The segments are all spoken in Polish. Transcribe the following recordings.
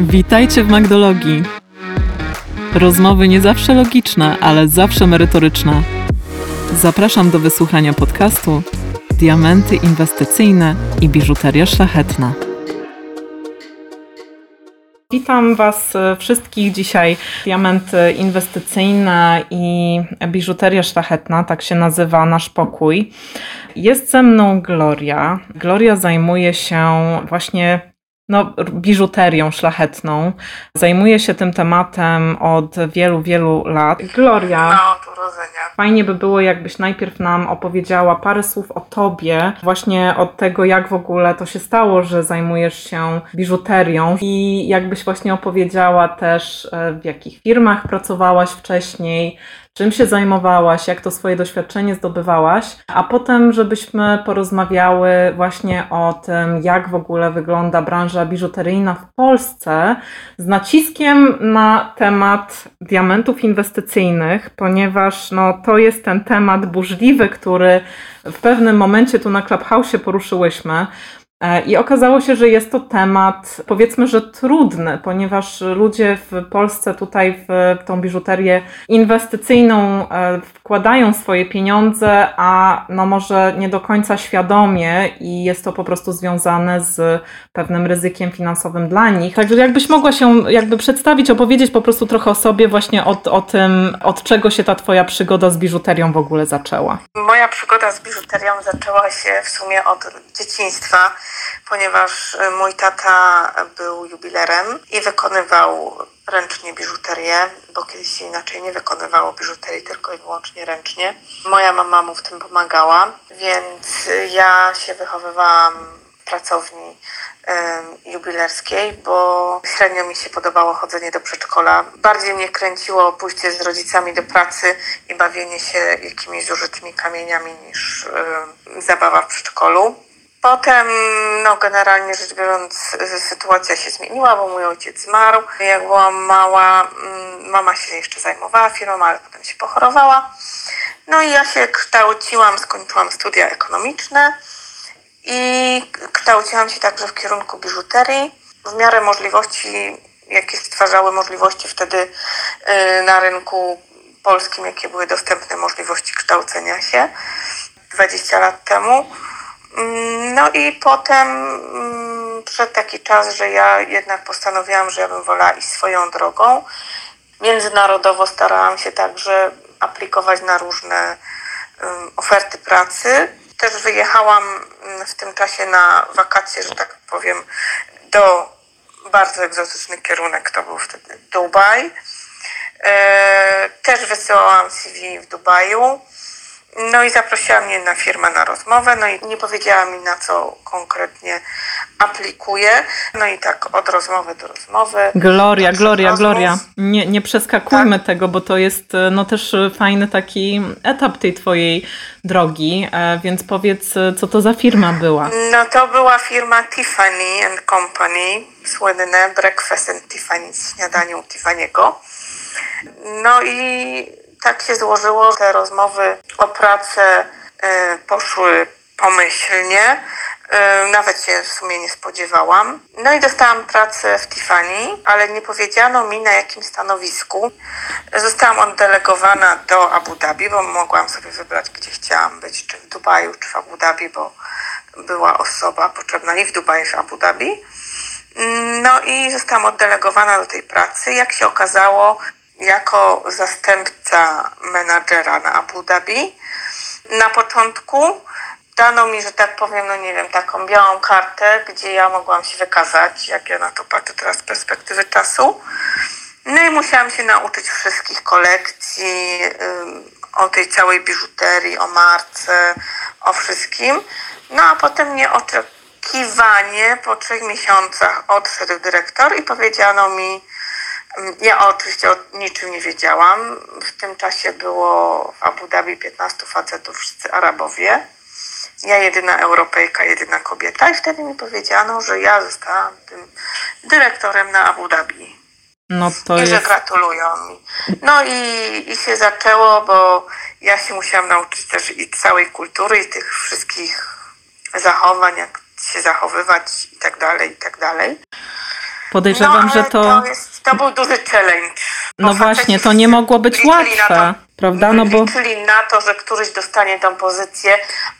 Witajcie w Magdologii. Rozmowy nie zawsze logiczne, ale zawsze merytoryczne. Zapraszam do wysłuchania podcastu Diamenty inwestycyjne i biżuteria szlachetna. Witam Was wszystkich dzisiaj. Diamenty inwestycyjne i biżuteria szlachetna, tak się nazywa nasz pokój. Jest ze mną Gloria. Gloria zajmuje się właśnie no, biżuterią szlachetną. Zajmuję się tym tematem od wielu, wielu lat. Gloria. No, od urodzenia. Fajnie by było, jakbyś najpierw nam opowiedziała parę słów o tobie, właśnie od tego, jak w ogóle to się stało, że zajmujesz się biżuterią i jakbyś właśnie opowiedziała też, e, w jakich firmach pracowałaś wcześniej, czym się zajmowałaś, jak to swoje doświadczenie zdobywałaś, a potem, żebyśmy porozmawiały właśnie o tym, jak w ogóle wygląda branża biżuteryjna w Polsce, z naciskiem na temat diamentów inwestycyjnych, ponieważ no, to jest ten temat burzliwy, który w pewnym momencie tu na Clubhouse poruszyłyśmy. E, I okazało się, że jest to temat, powiedzmy, że trudny, ponieważ ludzie w Polsce tutaj w tą biżuterię inwestycyjną e, wkładają swoje pieniądze, a no może nie do końca świadomie i jest to po prostu związane z pewnym ryzykiem finansowym dla nich. Także jakbyś mogła się jakby przedstawić, opowiedzieć po prostu trochę o sobie, właśnie o, o tym, od czego się ta twoja przygoda z biżuterią w ogóle zaczęła. Moja przygoda z biżuterią zaczęła się w sumie od dzieciństwa ponieważ e, mój tata był jubilerem i wykonywał ręcznie biżuterię, bo kiedyś inaczej nie wykonywało biżuterii, tylko i wyłącznie ręcznie. Moja mama mu w tym pomagała, więc ja się wychowywałam w pracowni jubilerskiej, bo średnio mi się podobało chodzenie do przedszkola. Bardziej mnie kręciło pójście z rodzicami do pracy i bawienie się jakimiś zużytymi kamieniami niż zabawa w przedszkolu. Potem, no generalnie rzecz biorąc, sytuacja się zmieniła, bo mój ojciec zmarł. Jak byłam mała, mm, mama się jeszcze zajmowała firmą, ale potem się pochorowała. No i ja się kształciłam, skończyłam studia ekonomiczne i kształciłam się także w kierunku biżuterii. W miarę możliwości, jakie stwarzały możliwości wtedy y, na rynku polskim, jakie były dostępne możliwości kształcenia się 20 lat temu. Mm, no i potem mm, przyszedł taki czas, że ja jednak postanowiłam, że ja bym wolała iść swoją drogą. Międzynarodowo starałam się także aplikować na różne oferty pracy. Też wyjechałam mm, w tym czasie na wakacje, że tak powiem, do bardzo egzotyczny kierunek, to był wtedy Dubaj. E, też wysyłałam CV w Dubaju. No i zaprosiła mnie na firmę na rozmowę, no i nie powiedziała mi na co konkretnie aplikuje. No i tak od rozmowy do rozmowy. Gloria, Gloria, rozmów. Gloria. Nie, nie przeskakujmy tak? tego, bo to jest e, no też fajny taki etap tej twojej drogi, e, więc powiedz, e, co to za firma była? No to była firma Tiffany and Company, słynne Breakfast and Tiffany, śniadanie u Tiffany'ego. No i tak się złożyło, że rozmowy o pracę y, poszły pomyślnie. Y, nawet się w sumie nie spodziewałam. No i dostałam pracę w Tiffany, ale nie powiedziano mi na jakim stanowisku. Zostałam oddelegowana do Abu Dhabi, bo mogłam sobie wybrać, gdzie chciałam być, czy w Dubaju, czy w Abu Dhabi, bo była osoba potrzebna i w Dubaju, i w Abu Dhabi. No i zostałam oddelegowana do tej pracy. Jak się okazało, jako zastępca menadżera na Abu Dhabi. Na początku dano mi, że tak powiem, no nie wiem, taką białą kartę, gdzie ja mogłam się wykazać, jak ja na to patrzę teraz z perspektywy czasu. No i musiałam się nauczyć wszystkich kolekcji, o tej całej biżuterii, o marce, o wszystkim. No a potem nieoczekiwanie po trzech miesiącach odszedł dyrektor i powiedziano mi, ja oczywiście o niczym nie wiedziałam. W tym czasie było w Abu Dhabi 15 facetów, wszyscy Arabowie. Ja jedyna Europejka, jedyna kobieta i wtedy mi powiedziano, że ja zostałam tym dyrektorem na Abu Dhabi. No to I jest... że gratulują mi. No i, i się zaczęło, bo ja się musiałam nauczyć też i całej kultury, i tych wszystkich zachowań, jak się zachowywać i tak dalej, i tak dalej. Podejrzewam, no, że to... To, jest, to był duży challenge. No właśnie, to nie mogło być łatwe. Prawda? No bo... Liczyli na to, że któryś dostanie tą pozycję,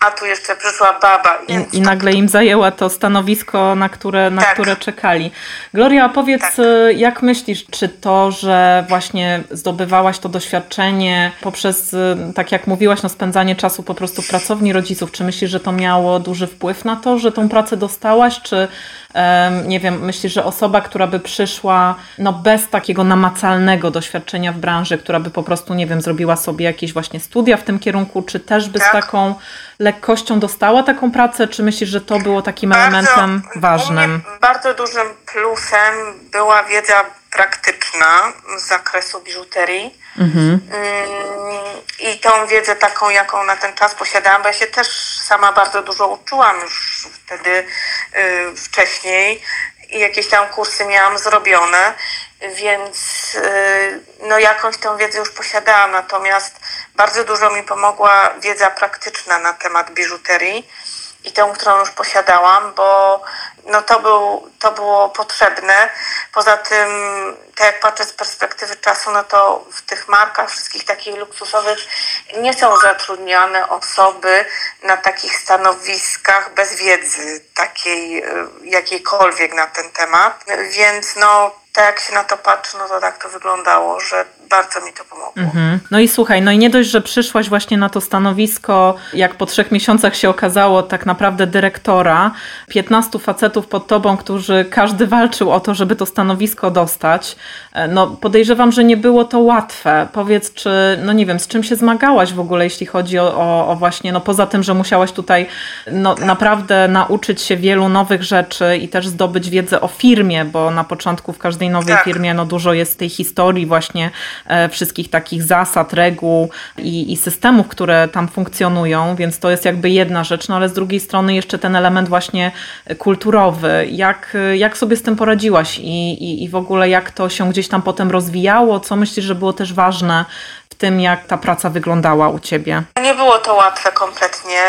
a tu jeszcze przyszła baba. I, i nagle im zajęła to stanowisko, na które, na tak. które czekali. Gloria, powiedz, tak. Y, jak myślisz, czy to, że właśnie zdobywałaś to doświadczenie poprzez, y, tak jak mówiłaś, no spędzanie czasu po prostu w pracowni rodziców, czy myślisz, że to miało duży wpływ na to, że tą pracę dostałaś, czy nie wiem, myślisz, że osoba, która by przyszła no bez takiego namacalnego doświadczenia w branży, która by po prostu, nie wiem, zrobiła sobie jakieś właśnie studia w tym kierunku, czy też by tak. z taką lekkością dostała taką pracę, czy myślisz, że to było takim bardzo, elementem ważnym? Bardzo dużym plusem była wiedza praktyczna z zakresu biżuterii. Mhm. I tą wiedzę taką, jaką na ten czas posiadałam, bo ja się też sama bardzo dużo uczyłam już wtedy y, wcześniej i jakieś tam kursy miałam zrobione, więc y, no jakąś tą wiedzę już posiadałam, natomiast bardzo dużo mi pomogła wiedza praktyczna na temat biżuterii i tą, którą już posiadałam, bo no to, był, to było potrzebne. Poza tym, tak jak patrzę z perspektywy czasu, no to w tych markach wszystkich takich luksusowych nie są zatrudniane osoby na takich stanowiskach bez wiedzy takiej y, jakiejkolwiek na ten temat. Więc no tak jak się na to patrzy, no to tak to wyglądało, że bardzo mi to pomogło. Mhm. No i słuchaj, no i nie dość, że przyszłaś właśnie na to stanowisko, jak po trzech miesiącach się okazało, tak naprawdę dyrektora, 15 facetów pod tobą, którzy każdy walczył o to, żeby to stanowisko dostać. E, no podejrzewam, że nie było to łatwe. Powiedz, czy, no nie wiem, z czym się zmagałaś w ogóle, jeśli chodzi o, o, o właśnie, no poza tym, że musiałaś tutaj no, tak. naprawdę nauczyć się wielu nowych rzeczy i też zdobyć wiedzę o firmie, bo na początku w każdej nowej tak. firmie no dużo jest tej historii właśnie wszystkich takich zasad, reguł i, i systemów, które tam funkcjonują, więc to jest jakby jedna rzecz, no ale z drugiej strony jeszcze ten element właśnie kulturowy. Jak, jak sobie z tym poradziłaś i, i, i w ogóle jak to się gdzieś tam potem rozwijało? Co myślisz, że było też ważne tym, jak ta praca wyglądała u Ciebie? Nie było to łatwe kompletnie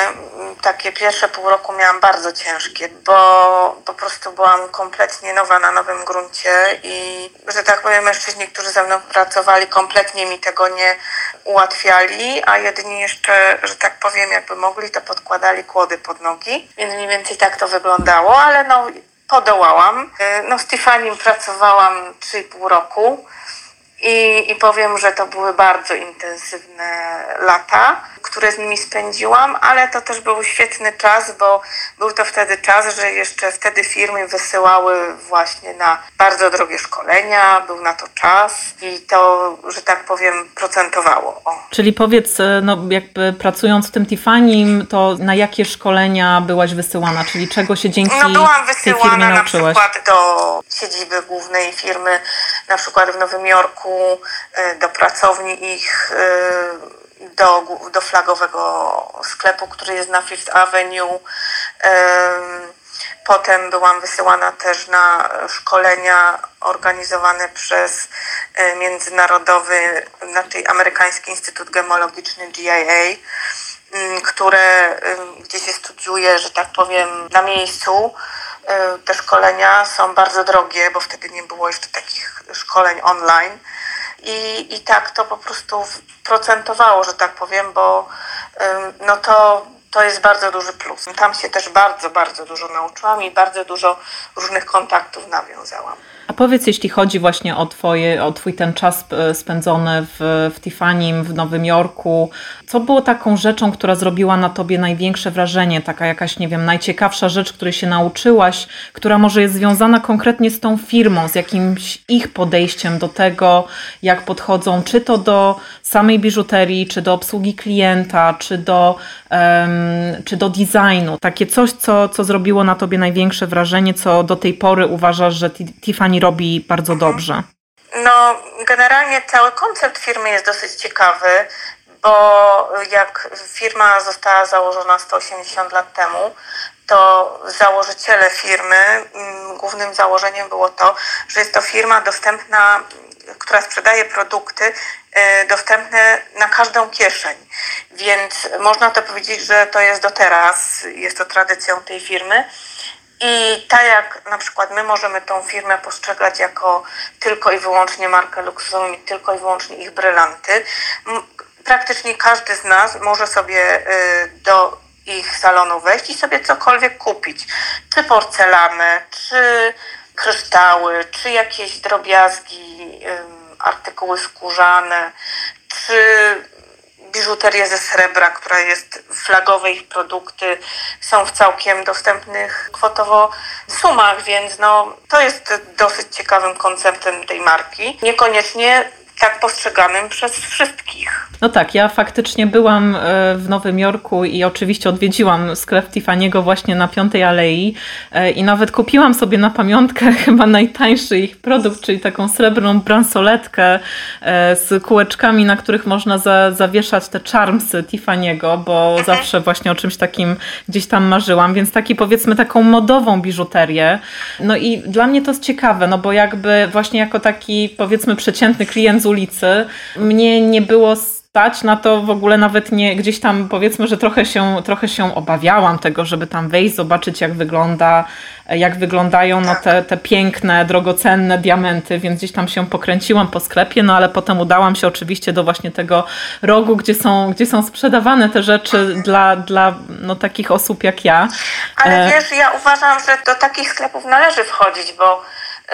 takie pierwsze pół roku miałam bardzo ciężkie, bo po prostu byłam kompletnie nowa na nowym gruncie i, że tak powiem, mężczyźni, którzy ze mną pracowali, kompletnie mi tego nie ułatwiali, a jedynie jeszcze, że tak powiem, jakby mogli, to podkładali kłody pod nogi, więc mniej więcej tak to wyglądało, ale no podołałam. No z Tiffany pracowałam 3,5 roku. I, I powiem, że to były bardzo intensywne lata, które z nimi spędziłam, ale to też był świetny czas, bo był to wtedy czas, że jeszcze wtedy firmy wysyłały właśnie na bardzo drogie szkolenia, był na to czas i to, że tak powiem, procentowało. O. Czyli powiedz, e, no jakby pracując w tym Tiffany, to na jakie szkolenia byłaś wysyłana? Czyli czego się dzięki no, byłam wysyłana tej firmie nauczyłaś? na przykład do siedziby głównej firmy, na przykład w Nowym Jorku, Y, do pracowni ich, y, do, do flagowego sklepu, który jest na Fifth Avenue. Potem byłam wysyłana też na szkolenia organizowane przez Międzynarodowy, znaczy Amerykański Instytut Gemologiczny GIA, które, gdzie się studiuje, że tak powiem, na miejscu. Te szkolenia są bardzo drogie, bo wtedy nie było jeszcze takich szkoleń online i, i tak to po prostu procentowało, że tak powiem, bo no to, to jest bardzo duży plus. Tam się też bardzo, bardzo dużo nauczyłam i bardzo dużo różnych kontaktów nawiązałam. A powiedz, jeśli chodzi właśnie o, twoje, o Twój ten czas e, spędzony w, w w Nowym Jorku, co było taką rzeczą, która zrobiła na Tobie największe wrażenie? Taka jakaś, nie wiem, najciekawsza rzecz, której się nauczyłaś, która może jest związana konkretnie z tą firmą, z jakimś ich podejściem do tego, jak podchodzą, czy to do samej biżuterii, czy do obsługi klienta, czy do, um, czy do designu. Takie coś, co, co zrobiło na Tobie największe wrażenie, co do tej pory uważasz, że Tiffany robi bardzo mhm. dobrze? No, generalnie cały koncept firmy jest dosyć ciekawy, bo jak firma została założona 180 lat temu, to założyciele firmy, mm, głównym założeniem było to, że jest to firma dostępna, która sprzedaje produkty y, dostępne na każdą kieszeń. Więc można to powiedzieć, że to jest do teraz, jest to tradycją tej firmy I tak jak na przykład my możemy tą firmę postrzegać jako tylko i wyłącznie markę luksusową i tylko i wyłącznie ich brylanty, praktycznie każdy z nas może sobie y, do ich salonu wejść i sobie cokolwiek kupić. Czy porcelanę, czy kryształy, czy jakieś drobiazgi, artykuły skórzane, czy biżuterię ze srebra, która jest flagowe, ich produkty są w całkiem dostępnych kwotowo sumach, więc no, to jest dosyć ciekawym konceptem tej marki. Niekoniecznie tak postrzeganym przez wszystkich. No tak, ja faktycznie byłam e, w Nowym Jorku i oczywiście odwiedziłam sklep Tiffany'ego właśnie na Piątej Alei e, i nawet kupiłam sobie na pamiątkę chyba najtańszy ich produkt, czyli taką srebrną bransoletkę e, z kółeczkami, na których można za, zawieszać te charmsy Tiffany'ego, bo mhm. zawsze właśnie o czymś takim gdzieś tam marzyłam, więc taki powiedzmy taką modową biżuterię. No i dla mnie to jest ciekawe, no bo jakby właśnie jako taki powiedzmy przeciętny klient z ulicy, mnie nie było stać na to w ogóle nawet nie, gdzieś tam powiedzmy, że trochę się, trochę się obawiałam tego, żeby tam wejść, zobaczyć jak wygląda, jak wyglądają no, te, te piękne, drogocenne diamenty, więc gdzieś tam się pokręciłam po sklepie, no ale potem udałam się oczywiście do właśnie tego rogu, gdzie są, gdzie są sprzedawane te rzeczy dla, dla no, takich osób jak ja. Ale e, wiesz, ja uważam, że do takich sklepów należy wchodzić, bo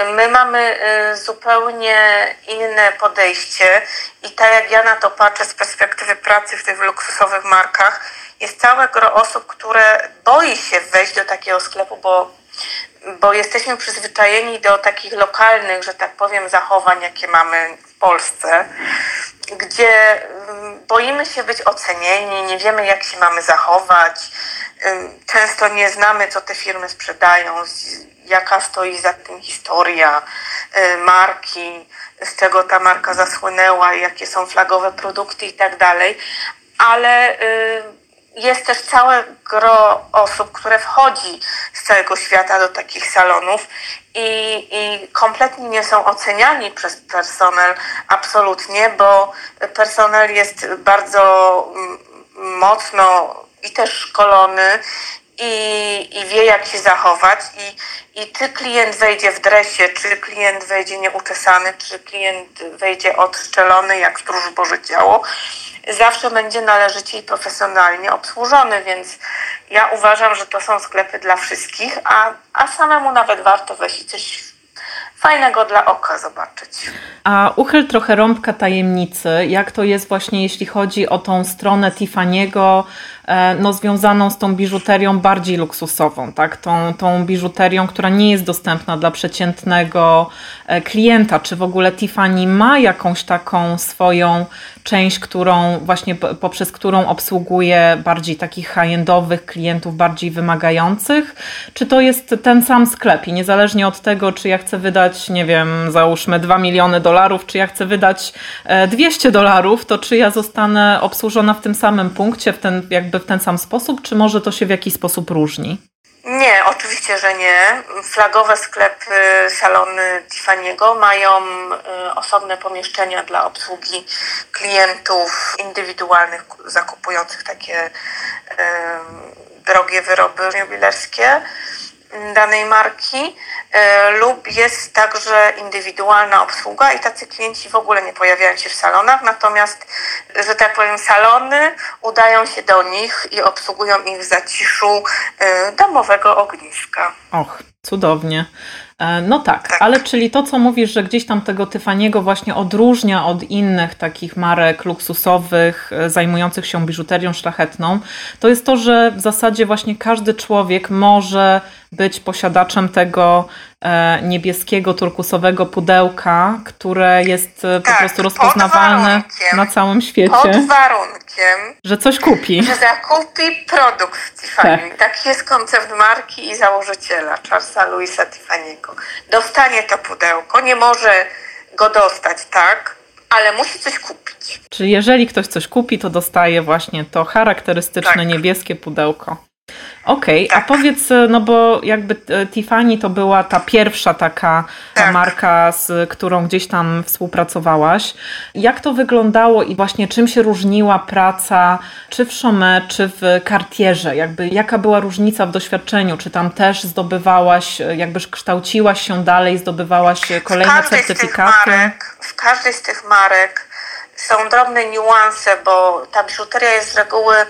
My mamy y, zupełnie inne podejście i tak jak ja na to patrzę z perspektywy pracy w tych luksusowych markach, jest całe gro osób, które boi się wejść do takiego sklepu, bo, bo jesteśmy przyzwyczajeni do takich lokalnych, że tak powiem, zachowań, jakie mamy w Polsce, gdzie mm, boimy się być ocenieni, nie wiemy, jak się mamy zachować. Często nie znamy, co te firmy sprzedają, jaka stoi za tym historia y, marki, z czego ta marka zasłynęła, jakie są flagowe produkty i tak ale y, jest też całe gro osób, które wchodzi z całego świata do takich salonów i, i kompletnie nie są oceniani przez personel absolutnie, bo personel jest bardzo mm, mocno i też szkolony i, i wie, jak się zachować. I, I czy klient wejdzie w dresie, czy klient wejdzie nieuczesany, czy klient wejdzie odszczelony, jak stróż Boże Ciało, zawsze będzie należycie i profesjonalnie obsłużony, więc ja uważam, że to są sklepy dla wszystkich, a, a samemu nawet warto wejść coś fajnego dla oka zobaczyć. A uchyl trochę rąbka tajemnicy, jak to jest właśnie jeśli chodzi o tą stronę Tiffany'ego, no, związaną z tą biżuterią bardziej luksusową, tak? tą, tą biżuterią, która nie jest dostępna dla przeciętnego e, klienta. Czy w ogóle Tiffany ma jakąś taką swoją część, którą właśnie poprzez którą obsługuje bardziej takich high-endowych klientów, bardziej wymagających? Czy to jest ten sam sklep i niezależnie od tego, czy ja chcę wydać, nie wiem, załóżmy 2 miliony dolarów, czy ja chcę wydać 200 e, dolarów, to czy ja zostanę obsłużona w tym samym punkcie, w ten jakby w ten sam sposób, czy może to się w jakiś sposób różni? Nie, oczywiście, że nie. Flagowe sklepy, salony Tiffany'ego mają y, osobne pomieszczenia dla obsługi klientów indywidualnych zakupujących takie drogie wyroby jubilerskie danej marki e, lub jest także indywidualna obsługa i tacy klienci w ogóle nie pojawiają się w salonach, natomiast, że tak powiem, salony udają się do nich i obsługują ich w zaciszu e, domowego ogniska. Och, cudownie. E, no tak, tak, ale czyli to, co mówisz, że gdzieś tam tego Tyfaniego właśnie odróżnia od innych takich marek luksusowych zajmujących się biżuterią szlachetną, to jest to, że w zasadzie właśnie każdy człowiek może być posiadaczem tego e, niebieskiego, turkusowego pudełka, które jest e, po tak, prostu rozpoznawalne na całym świecie. Pod warunkiem, że coś kupi. Że zakupi produkt Tiffany. Tak. Taki jest koncept marki i założyciela Charlesa Louisa Tiffany'ego. Dostanie to pudełko, nie może go dostać, tak? ale musi coś kupić. Czyli jeżeli ktoś coś kupi, to dostaje właśnie to charakterystyczne tak. niebieskie pudełko. Okej, okay, tak. a powiedz, no bo jakby e, Tiffany to była ta pierwsza taka tak. marka, z którą gdzieś tam współpracowałaś. Jak to wyglądało i właśnie czym się różniła praca czy w Chomé, czy w Cartierze? Jakby jaka była różnica w doświadczeniu? Czy tam też zdobywałaś, jakbyś kształciłaś się dalej, zdobywałaś kolejne w certyfikaty? Marek, w każdej z tych marek są drobne niuanse, bo ta biżuteria jest z reguły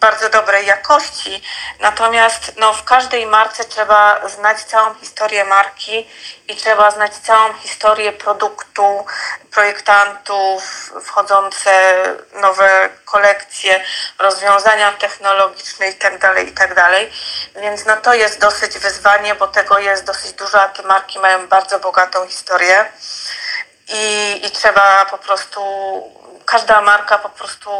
bardzo dobrej jakości, natomiast no, w każdej marce trzeba znać całą historię marki i trzeba znać całą historię produktu, projektantów, wchodzące nowe kolekcje, rozwiązania technologiczne itd., tak itd. Tak Więc no, to jest dosyć wyzwanie, bo tego jest dosyć dużo, a te marki mają bardzo bogatą historię i, i trzeba po prostu, każda marka po prostu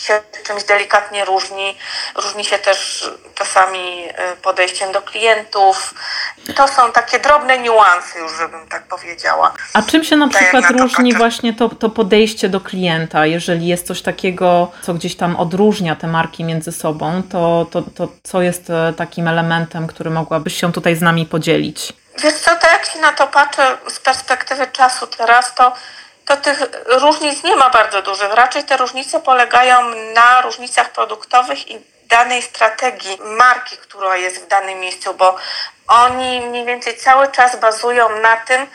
się czymś delikatnie różni. Różni się też czasami y, podejściem do klientów. To są takie drobne niuanse już, żebym tak powiedziała. A czym się na tak przykład na różni to, właśnie to, to podejście do klienta? Jeżeli jest coś takiego, co gdzieś tam odróżnia te marki między sobą, to, to, to co jest e, takim elementem, który mogłabyś się tutaj z nami podzielić? Wiesz co, to jak się na to patrzę z perspektywy czasu teraz, to, to tych różnic nie ma bardzo dużych. Raczej te różnice polegają na różnicach produktowych i danej strategii marki, która jest w danym miejscu, bo oni mniej więcej cały czas bazują na tym,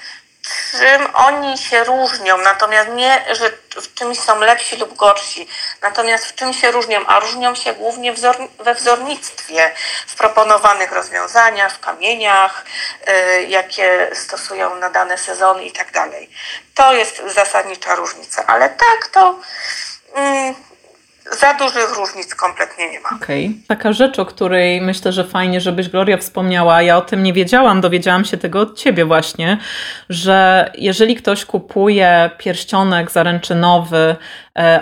czym oni się różnią, natomiast nie, że w czymś są lepsi lub gorsi, natomiast w czym się różnią, a różnią się głównie wzor, we wzornictwie, w proponowanych rozwiązaniach, w kamieniach, y, jakie stosują na dane sezony i tak dalej. To jest zasadnicza różnica, ale tak to. Mm, za dużych różnic kompletnie nie ma. Okej. Okay. Taka rzecz, o której myślę, że fajnie, żebyś Gloria wspomniała, ja o tym nie wiedziałam, dowiedziałam się tego od ciebie właśnie, że jeżeli ktoś kupuje pierścionek zaręczynowy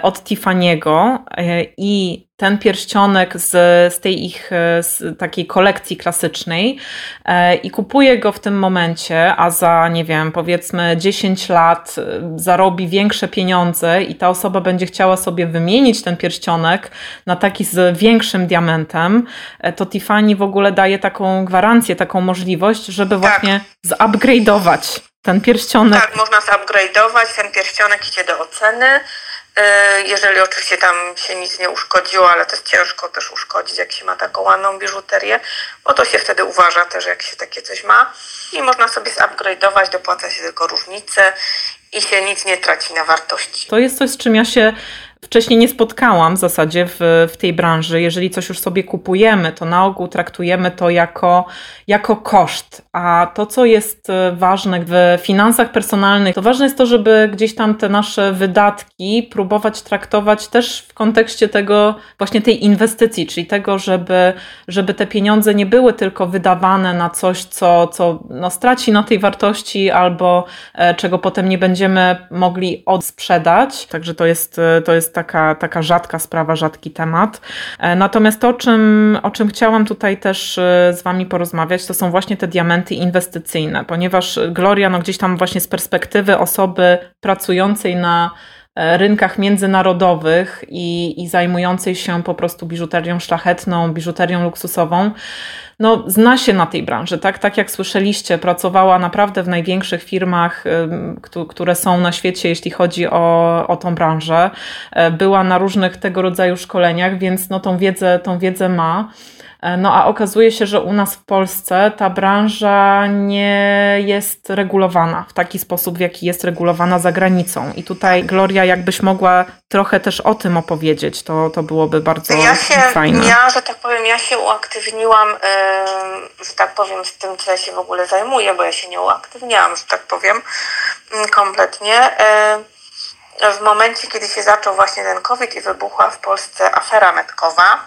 od Tiffany'ego e, i ten pierścionek z, z tej ich z takiej kolekcji klasycznej e, i kupuje go w tym momencie, a za, nie wiem, powiedzmy 10 lat e, zarobi większe pieniądze i ta osoba będzie chciała sobie wymienić ten pierścionek na taki z większym diamentem, e, to Tiffany w ogóle daje taką gwarancję, taką możliwość, żeby tak. właśnie zupgrade'ować ten pierścionek. Tak, można zupgrade'ować, ten pierścionek idzie do oceny E, jeżeli oczywiście tam się nic nie uszkodziło, ale to jest ciężko też uszkodzić, jak się ma taką ładną biżuterię, bo to się wtedy uważa też, jak się takie coś ma. I można sobie zupgrade'ować, dopłaca się tylko różnicę i się nic nie traci na wartości. To jest coś, z czym ja się wcześniej nie spotkałam w zasadzie w, w tej branży. Jeżeli coś już sobie kupujemy, to na ogół traktujemy to jako, jako koszt. A to, co jest e, ważne w finansach personalnych, to ważne jest to, żeby gdzieś tam te nasze wydatki próbować traktować też w kontekście tego, właśnie tej inwestycji, czyli tego, żeby, żeby te pieniądze nie były tylko wydawane na coś, co, co no, straci na tej wartości albo e, czego potem nie będziemy mogli odsprzedać. Także to jest, e, to jest jest taka, taka rzadka sprawa, rzadki temat. E, natomiast to, o czym, o czym chciałam tutaj też e, z Wami porozmawiać, to są właśnie te diamenty inwestycyjne, ponieważ Gloria, no gdzieś tam właśnie z perspektywy osoby pracującej na e, rynkach międzynarodowych i, i zajmującej się po prostu biżuterią szlachetną, biżuterią luksusową, no, zna się na tej branży, tak? Tak jak słyszeliście, pracowała naprawdę w największych firmach, które są na świecie, jeśli chodzi o, o tą branżę. E, była na różnych tego rodzaju szkoleniach, więc no, tą, wiedzę, tą wiedzę ma. E, no a okazuje się, że u nas w Polsce ta branża nie jest regulowana w taki sposób, w jaki jest regulowana za granicą. I tutaj Gloria, jakbyś mogła trochę też o tym opowiedzieć, to, to byłoby bardzo ja się, fajne. Ja, że tak powiem, ja się uaktywniłam, yy, że tak powiem, z tym, co ja się w ogóle zajmuję, bo ja się nie uaktywniałam, że tak powiem, yy, kompletnie. Yy, w momencie, kiedy się zaczął właśnie ten COVID i wybuchła w Polsce afera metkowa,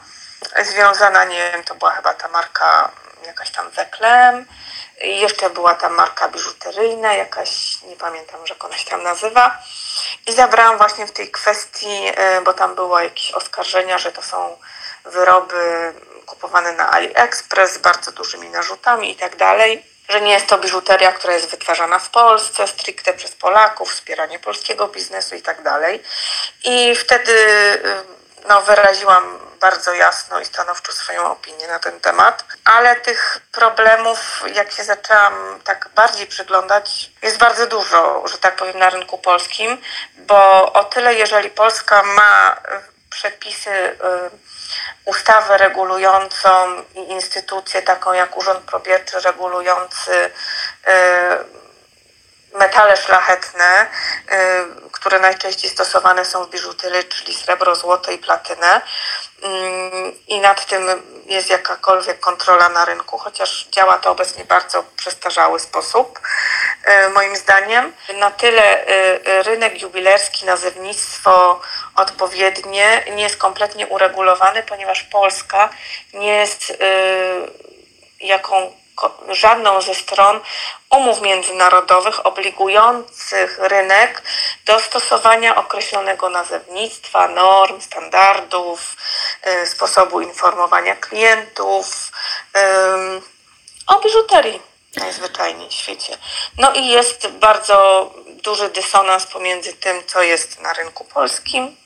związana, nie wiem, to była chyba ta marka jakaś tam Weklem, jeszcze była ta marka biżuteryjna, jakaś, nie pamiętam, jak ona się tam nazywa. I zabrałam właśnie w tej kwestii, e, bo tam było jakieś oskarżenia, że to są wyroby kupowane na AliExpress z bardzo dużymi narzutami i tak dalej, że nie jest to biżuteria, która jest wytwarzana w Polsce, stricte przez Polaków, wspieranie polskiego biznesu i tak dalej. I wtedy no, wyraziłam bardzo jasno i stanowczo swoją opinię na ten temat, ale tych problemów, jak się zaczęłam tak bardziej przyglądać, jest bardzo dużo, że tak powiem, na rynku polskim, bo o tyle, jeżeli Polska ma przepisy, y, ustawę regulującą i instytucję taką jak Urząd Probierczy regulujący y, metale szlachetne, które najczęściej stosowane są w biżuterii, czyli srebro, złoto i platynę. Mm, I nad tym jest jakakolwiek kontrola na rynku, chociaż działa to obecnie bardzo przestarzały sposób, y, moim zdaniem. Na tyle y, rynek jubilerski, nazewnictwo odpowiednie nie jest kompletnie uregulowany, ponieważ Polska nie jest jaką żadną ze stron umów międzynarodowych obligujących rynek do stosowania określonego nazewnictwa, norm, standardów, y, sposobu informowania klientów o biżuterii najzwyczajniej w świecie. No i jest bardzo duży dysonans pomiędzy tym, co jest na rynku polskim,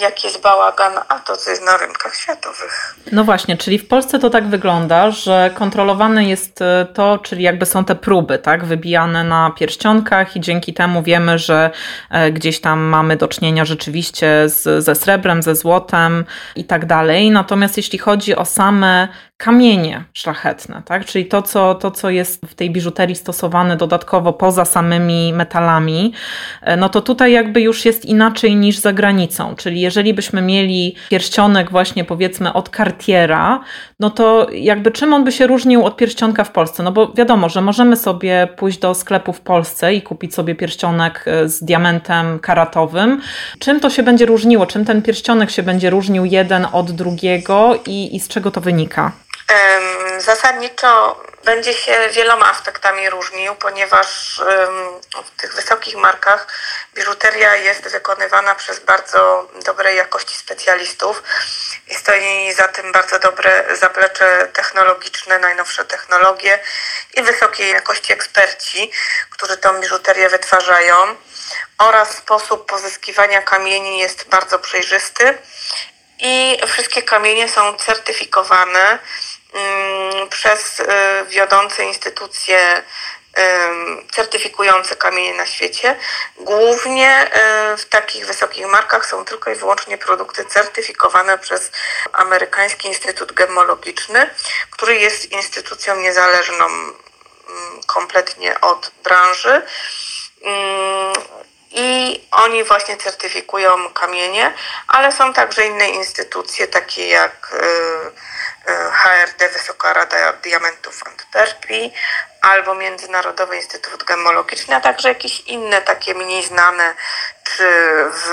jak jest bałagan, a to, co jest na rynkach światowych. No właśnie, czyli w Polsce to tak wygląda, że kontrolowane jest e, to, czyli jakby są te próby, tak, wybijane na pierścionkach i dzięki temu wiemy, że e, gdzieś tam mamy do czynienia rzeczywiście z, ze srebrem, ze złotem i tak dalej. Natomiast jeśli chodzi o same kamienie szlachetne, tak? czyli to co, to, co jest w tej biżuterii stosowane dodatkowo poza samymi metalami, e, no to tutaj jakby już jest inaczej niż za granicą. Czyli jeżeli byśmy mieli pierścionek właśnie powiedzmy od Cartiera, no to jakby czym on by się różnił od pierścionka w Polsce? No bo wiadomo, że możemy sobie pójść do sklepu w Polsce i kupić sobie pierścionek e, z diamentem karatowym. Czym to się będzie różniło? Czym ten pierścionek się będzie różnił jeden od drugiego i, i z czego to wynika? Zasadniczo będzie się wieloma aspektami różnił, ponieważ w tych wysokich markach biżuteria jest wykonywana przez bardzo dobrej jakości specjalistów i stoi za tym bardzo dobre zaplecze technologiczne, najnowsze technologie i wysokiej jakości eksperci, którzy tą biżuterię wytwarzają. Oraz sposób pozyskiwania kamieni jest bardzo przejrzysty i wszystkie kamienie są certyfikowane przez y, wiodące instytucje certyfikujące kamienie na świecie. Głównie y, w takich wysokich markach są tylko i wyłącznie produkty certyfikowane przez Amerykański Instytut Gemologiczny, który jest instytucją niezależną mm, kompletnie od branży. I oni właśnie certyfikują kamienie, ale są także inne instytucje, takie jak y, HRD Wysoka Rada Diamentów Antwerpii albo Międzynarodowy Instytut Gemologiczny, a także jakieś inne takie mniej znane czy w,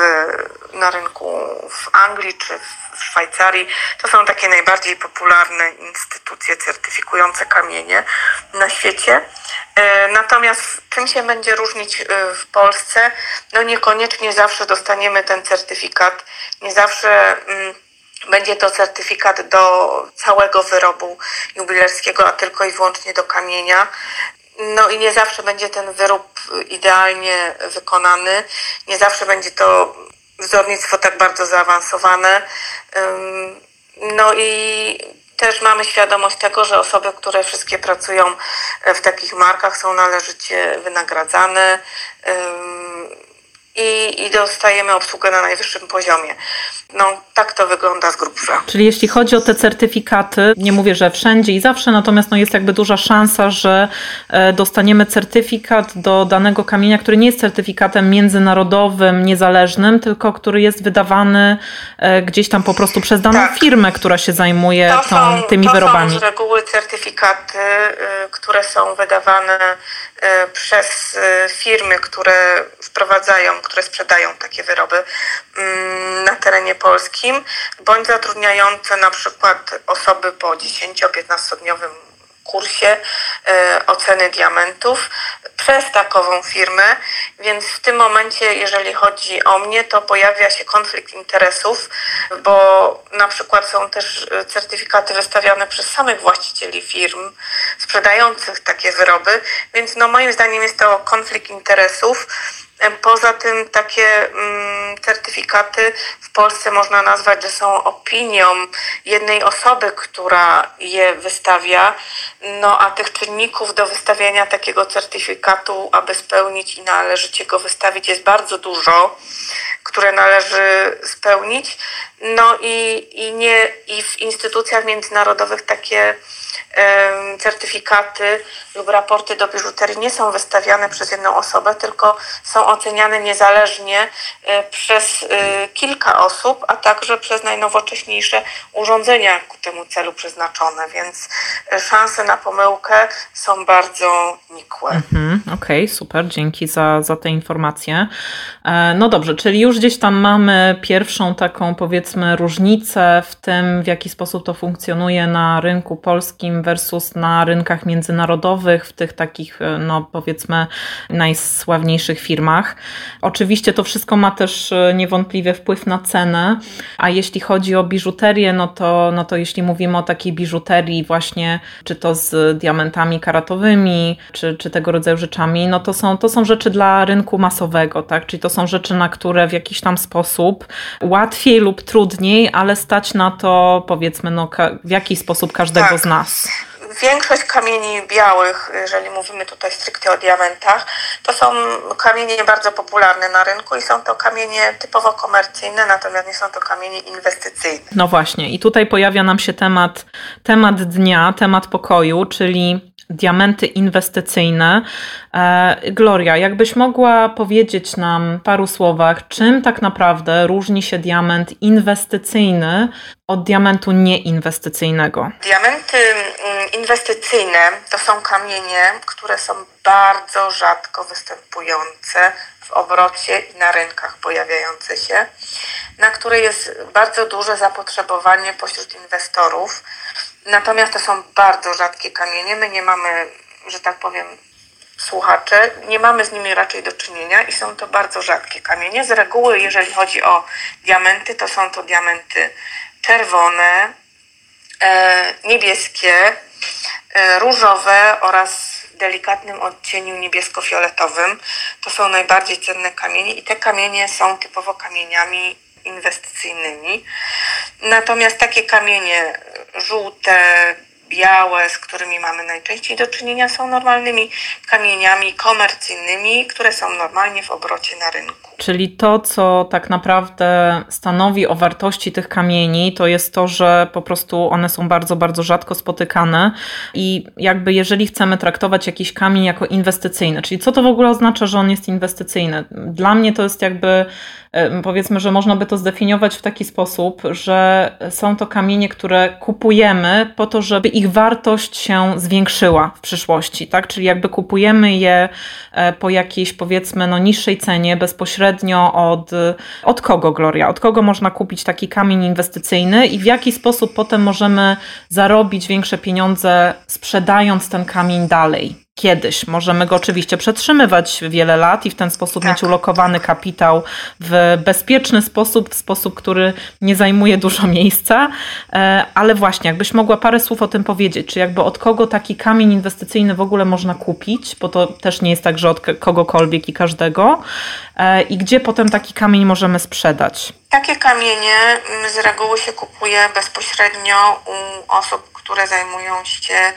na rynku w Anglii czy w Szwajcarii. To są takie najbardziej popularne instytucje certyfikujące kamienie na świecie. E, natomiast czym się będzie różnić e, w Polsce? No niekoniecznie zawsze dostaniemy ten certyfikat, nie zawsze mm, będzie to certyfikat do całego wyrobu jubilerskiego, a tylko i wyłącznie do kamienia. No i nie zawsze będzie ten wyrób idealnie wykonany, nie zawsze będzie to wzornictwo tak bardzo zaawansowane. No i też mamy świadomość tego, że osoby, które wszystkie pracują w takich markach są należycie wynagradzane i, i dostajemy obsługę na najwyższym poziomie. No, tak to wygląda z grubsza. Czyli jeśli chodzi o te certyfikaty, nie mówię, że wszędzie i zawsze, natomiast no jest jakby duża szansa, że e, dostaniemy certyfikat do danego kamienia, który nie jest certyfikatem międzynarodowym, niezależnym, tylko który jest wydawany e, gdzieś tam po prostu przez daną tak. firmę, która się zajmuje to tą, są, tymi to wyrobami. To są z reguły certyfikaty, y, które są wydawane przez firmy, które wprowadzają, które sprzedają takie wyroby mm, na terenie polskim, bądź zatrudniające na przykład osoby po 10-15 dniowym kursie e, oceny diamentów przez takową firmę, więc w tym momencie, jeżeli chodzi o mnie, to pojawia się konflikt interesów, bo na przykład są też certyfikaty wystawiane przez samych właścicieli firm sprzedających takie wyroby, więc no moim zdaniem jest to konflikt interesów Poza tym takie mm, certyfikaty w Polsce można nazwać, że są opinią jednej osoby, która je wystawia, no a tych czynników do wystawiania takiego certyfikatu, aby spełnić i należycie go wystawić jest bardzo dużo, które należy spełnić. No i, i, nie, i w instytucjach międzynarodowych takie certyfikaty lub raporty do biżuterii nie są wystawiane przez jedną osobę, tylko są oceniane niezależnie e, przez e, kilka osób, a także przez najnowocześniejsze urządzenia ku temu celu przeznaczone, więc e, szanse na pomyłkę są bardzo nikłe. Mhm, Okej, okay, super, dzięki za, za te informacje. No dobrze, czyli już gdzieś tam mamy pierwszą taką powiedzmy różnicę w tym, w jaki sposób to funkcjonuje na rynku polskim versus na rynkach międzynarodowych, w tych takich, e, no powiedzmy, najsławniejszych firmach. Oczywiście to wszystko ma też e, niewątpliwie wpływ na cenę, a jeśli chodzi o biżuterię, no to, no to jeśli mówimy o takiej biżuterii właśnie, czy to z diamentami karatowymi, czy, czy tego rodzaju rzeczami, no to są, to są rzeczy dla rynku masowego, tak? Czyli to są rzeczy, na które w jakiś tam sposób łatwiej lub trudniej, ale stać na to powiedzmy no, w jakiś sposób każdego tak. z nas większość kamieni białych, jeżeli mówimy tutaj stricte o diamentach, to są kamienie bardzo popularne na rynku i są to kamienie typowo komercyjne, natomiast nie są to kamienie inwestycyjne. No właśnie, i tutaj pojawia nam się temat, temat dnia, temat pokoju, czyli diamenty inwestycyjne. E, Gloria, jakbyś mogła powiedzieć nam paru słowach, czym tak naprawdę różni się diament inwestycyjny od diamentu nieinwestycyjnego? Diamenty mm, inwestycyjne to są kamienie, które są bardzo rzadko występujące w obrocie i na rynkach pojawiające się, na które jest bardzo duże zapotrzebowanie pośród inwestorów. Natomiast to są bardzo rzadkie kamienie. My nie mamy, że tak powiem, słuchacze, nie mamy z nimi raczej do czynienia i są to bardzo rzadkie kamienie. Z reguły, jeżeli chodzi o diamenty, to są to diamenty czerwone, e, niebieskie, e, różowe oraz w delikatnym odcieniu niebiesko-fioletowym. To są najbardziej cenne kamienie i te kamienie są typowo kamieniami inwestycyjnymi. Natomiast takie kamienie żółte, białe, z którymi mamy najczęściej do czynienia, są normalnymi kamieniami komercyjnymi, które są normalnie w obrocie na rynku. Czyli to, co tak naprawdę stanowi o wartości tych kamieni, to jest to, że po prostu one są bardzo, bardzo rzadko spotykane i jakby jeżeli chcemy traktować jakiś kamień jako inwestycyjny, czyli co to w ogóle oznacza, że on jest inwestycyjny? Dla mnie to jest jakby powiedzmy, że można by to zdefiniować w taki sposób, że są to kamienie, które kupujemy po to, żeby ich wartość się zwiększyła w przyszłości, tak? Czyli jakby kupujemy je e, po jakiejś powiedzmy no niższej cenie bezpośrednio od, od kogo, Gloria? Od kogo można kupić taki kamień inwestycyjny i w jaki sposób potem możemy zarobić większe pieniądze sprzedając ten kamień dalej? Kiedyś. Możemy go oczywiście przetrzymywać wiele lat i w ten sposób tak. mieć ulokowany kapitał w bezpieczny sposób, w sposób, który nie zajmuje dużo miejsca. E, ale właśnie, jakbyś mogła parę słów o tym powiedzieć, czy jakby od kogo taki kamień inwestycyjny w ogóle można kupić, bo to też nie jest tak, że od kogokolwiek i każdego. E, I gdzie potem taki kamień możemy sprzedać? Takie kamienie mm, z reguły się kupuje bezpośrednio u osób, które zajmują się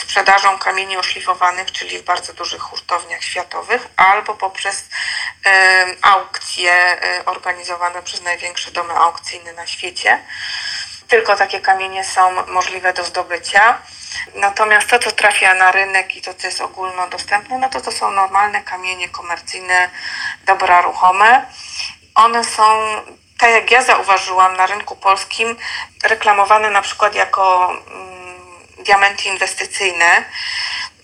sprzedażą kamieni oszlifowanych, czyli w bardzo dużych hurtowniach światowych, albo poprzez aukcje y, organizowane przez największe domy aukcyjne na świecie. Tylko takie kamienie są możliwe do zdobycia. Natomiast to, co trafia na rynek i to, co jest ogólnodostępne, no to to są normalne kamienie komercyjne, dobra ruchome. One są, tak jak ja zauważyłam, na rynku polskim reklamowane na przykład jako mm, diamenty inwestycyjne.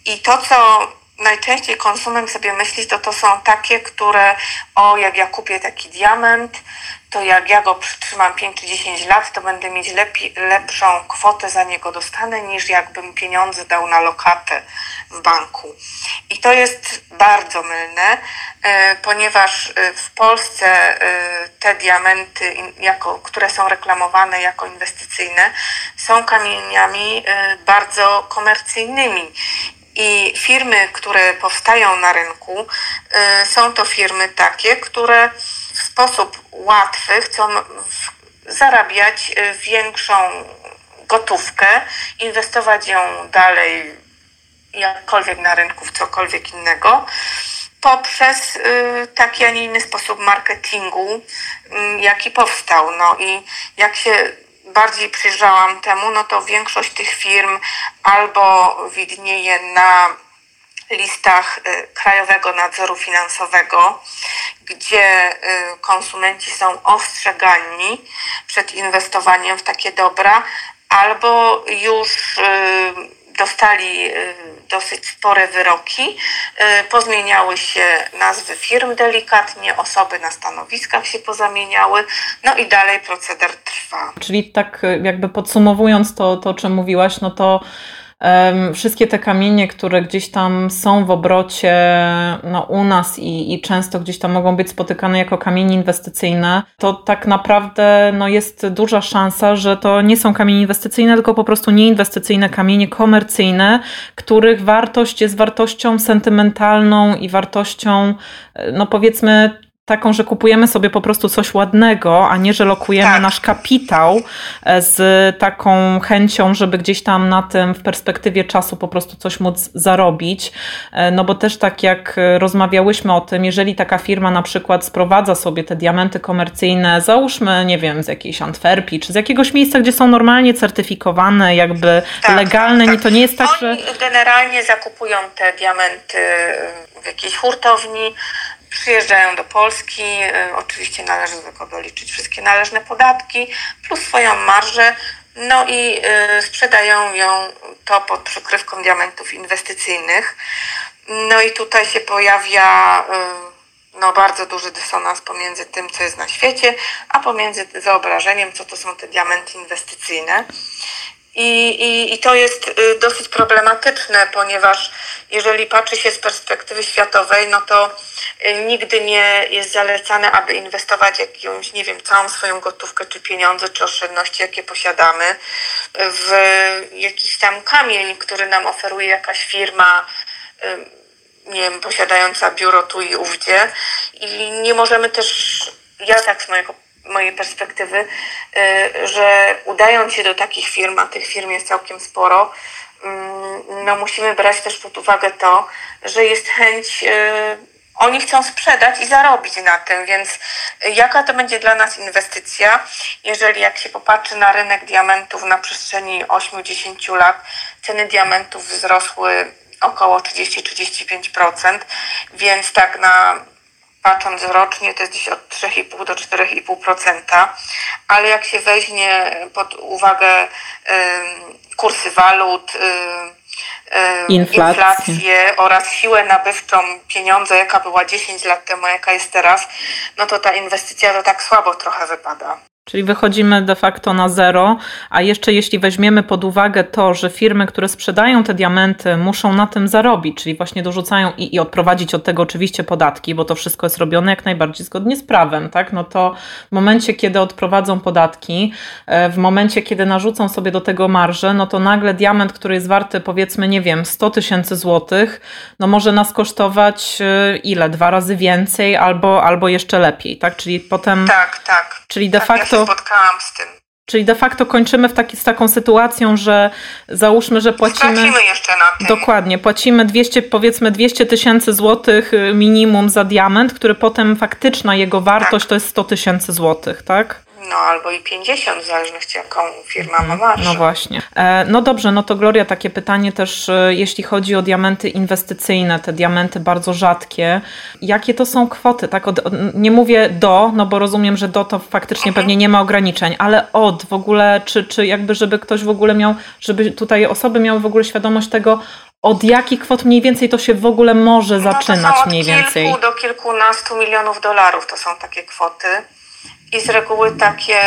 I to, co najczęściej konsument sobie myśli, to to są takie, które o, jak ja kupię taki diament, to jak ja go przytrzymam 5 czy 10 lat, to będę mieć lepszą kwotę za niego dostanę, niż jakbym pieniądze dał na lokatę w banku. I to jest bardzo mylne, e, ponieważ e, w Polsce e, te diamenty, jako, które są reklamowane jako inwestycyjne, są kamieniami bardzo komercyjnymi I firmy, które powstają na rynku, są to firmy takie, które sposób łatwy chcą zarabiać y, większą gotówkę, inwestować ją dalej jakkolwiek na rynku w cokolwiek innego poprzez y, taki, a nie inny sposób marketingu, jaki powstał. No i jak się bardziej przyjrzałam temu, no to większość tych firm albo widnieje na listach y, Krajowego Nadzoru Finansowego, gdzie y, konsumenci są ostrzegani przed inwestowaniem w takie dobra, albo już y, dostali dosyć spore wyroki, pozmieniały się nazwy firm delikatnie, osoby na stanowiskach się pozamieniały, no i dalej proceder trwa. Czyli tak jakby podsumowując to, to o czym mówiłaś, no to Wszystkie te kamienie, które gdzieś tam są w obrocie no, u nas i, i często gdzieś tam mogą być spotykane jako kamienie inwestycyjne, to tak naprawdę no, jest duża szansa, że to nie są kamienie inwestycyjne, tylko po prostu nieinwestycyjne kamienie komercyjne, których wartość jest wartością sentymentalną i wartością, no powiedzmy, taką, że kupujemy sobie po prostu coś ładnego, a nie, że lokujemy tak. nasz kapitał e, z taką chęcią, żeby gdzieś tam na tym w perspektywie czasu po prostu coś móc zarobić. E, no bo też tak jak rozmawiałyśmy o tym, jeżeli taka firma na przykład sprowadza sobie te diamenty komercyjne, załóżmy, nie wiem, z jakiejś Antwerpii, czy z jakiegoś miejsca, gdzie są normalnie certyfikowane, jakby tak, legalne, tak, to nie jest tak, Oni że... generalnie zakupują te diamenty w jakiejś hurtowni, przyjeżdżają do Polski. Y, oczywiście należy tego doliczyć wszystkie należne podatki plus swoją marżę. No i y, sprzedają ją to pod przykrywką diamentów inwestycyjnych. No i tutaj się pojawia y, no, bardzo duży dysonans pomiędzy tym, co jest na świecie, a pomiędzy wyobrażeniem, co to są te diamenty inwestycyjne. I, i, I to jest y, dosyć problematyczne, ponieważ jeżeli patrzy się z perspektywy światowej, no to y, nigdy nie jest zalecane, aby inwestować jakąś, nie wiem, całą swoją gotówkę, czy pieniądze, czy oszczędności, jakie posiadamy, w jakiś tam kamień, który nam oferuje jakaś firma, y, nie wiem, posiadająca biuro tu i ówdzie. I nie możemy też, ja tak z mojego mojej perspektywy, y, że udając się do takich firm, a tych firm jest całkiem sporo, mm, no musimy brać też pod uwagę to, że jest chęć, y, oni chcą sprzedać i zarobić na tym, więc jaka to będzie dla nas inwestycja, jeżeli jak się popatrzy na rynek diamentów na przestrzeni 8-10 lat, ceny diamentów wzrosły około 30-35%, więc tak na patrząc rocznie, to jest gdzieś od 3,5 do 4,5%, ale jak się weźmie pod uwagę kursy walut, inflację oraz siłę nabywczą pieniądza, jaka była 10 lat temu, jaka jest teraz, no to ta inwestycja to tak słabo trochę wypada. Czyli wychodzimy de facto na zero, a jeszcze jeśli weźmiemy pod uwagę to, że firmy, które sprzedają te diamenty, muszą na tym zarobić, czyli właśnie dorzucają i, i odprowadzić od tego oczywiście podatki, bo to wszystko jest robione jak najbardziej zgodnie z prawem, tak? No to w momencie, kiedy odprowadzą podatki, e, w momencie, kiedy narzucą sobie do tego marżę, no to nagle diament, który jest warty powiedzmy, nie wiem, 100 tysięcy złotych, no może nas kosztować e, ile? Dwa razy więcej albo, albo jeszcze lepiej, tak? Czyli potem. Tak, tak. Czyli de tak, facto się spotkałam z tym. Czyli de facto kończymy w taki, z taką sytuacją, że załóżmy, że płacimy. Stracimy jeszcze na tym. Dokładnie, płacimy 200, powiedzmy 200 tysięcy złotych y, minimum za diament, który potem faktyczna jego wartość tak. to jest 100 tysięcy złotych, tak? No albo i 50, w zależności jaką firma ma marżę. No właśnie. E, no dobrze, no to Gloria, takie pytanie też, e, jeśli chodzi o diamenty inwestycyjne, te diamenty bardzo rzadkie, jakie to są kwoty? Tak, od, nie mówię do, no bo rozumiem, że do to faktycznie mhm. pewnie nie ma ograniczeń, ale od w ogóle, czy, czy jakby, żeby ktoś w ogóle miał, żeby tutaj osoby miały w ogóle świadomość tego, od jakich kwot mniej więcej to się w ogóle może zaczynać no to są mniej od więcej? kilku do kilkunastu milionów dolarów to są takie kwoty. I z reguły takie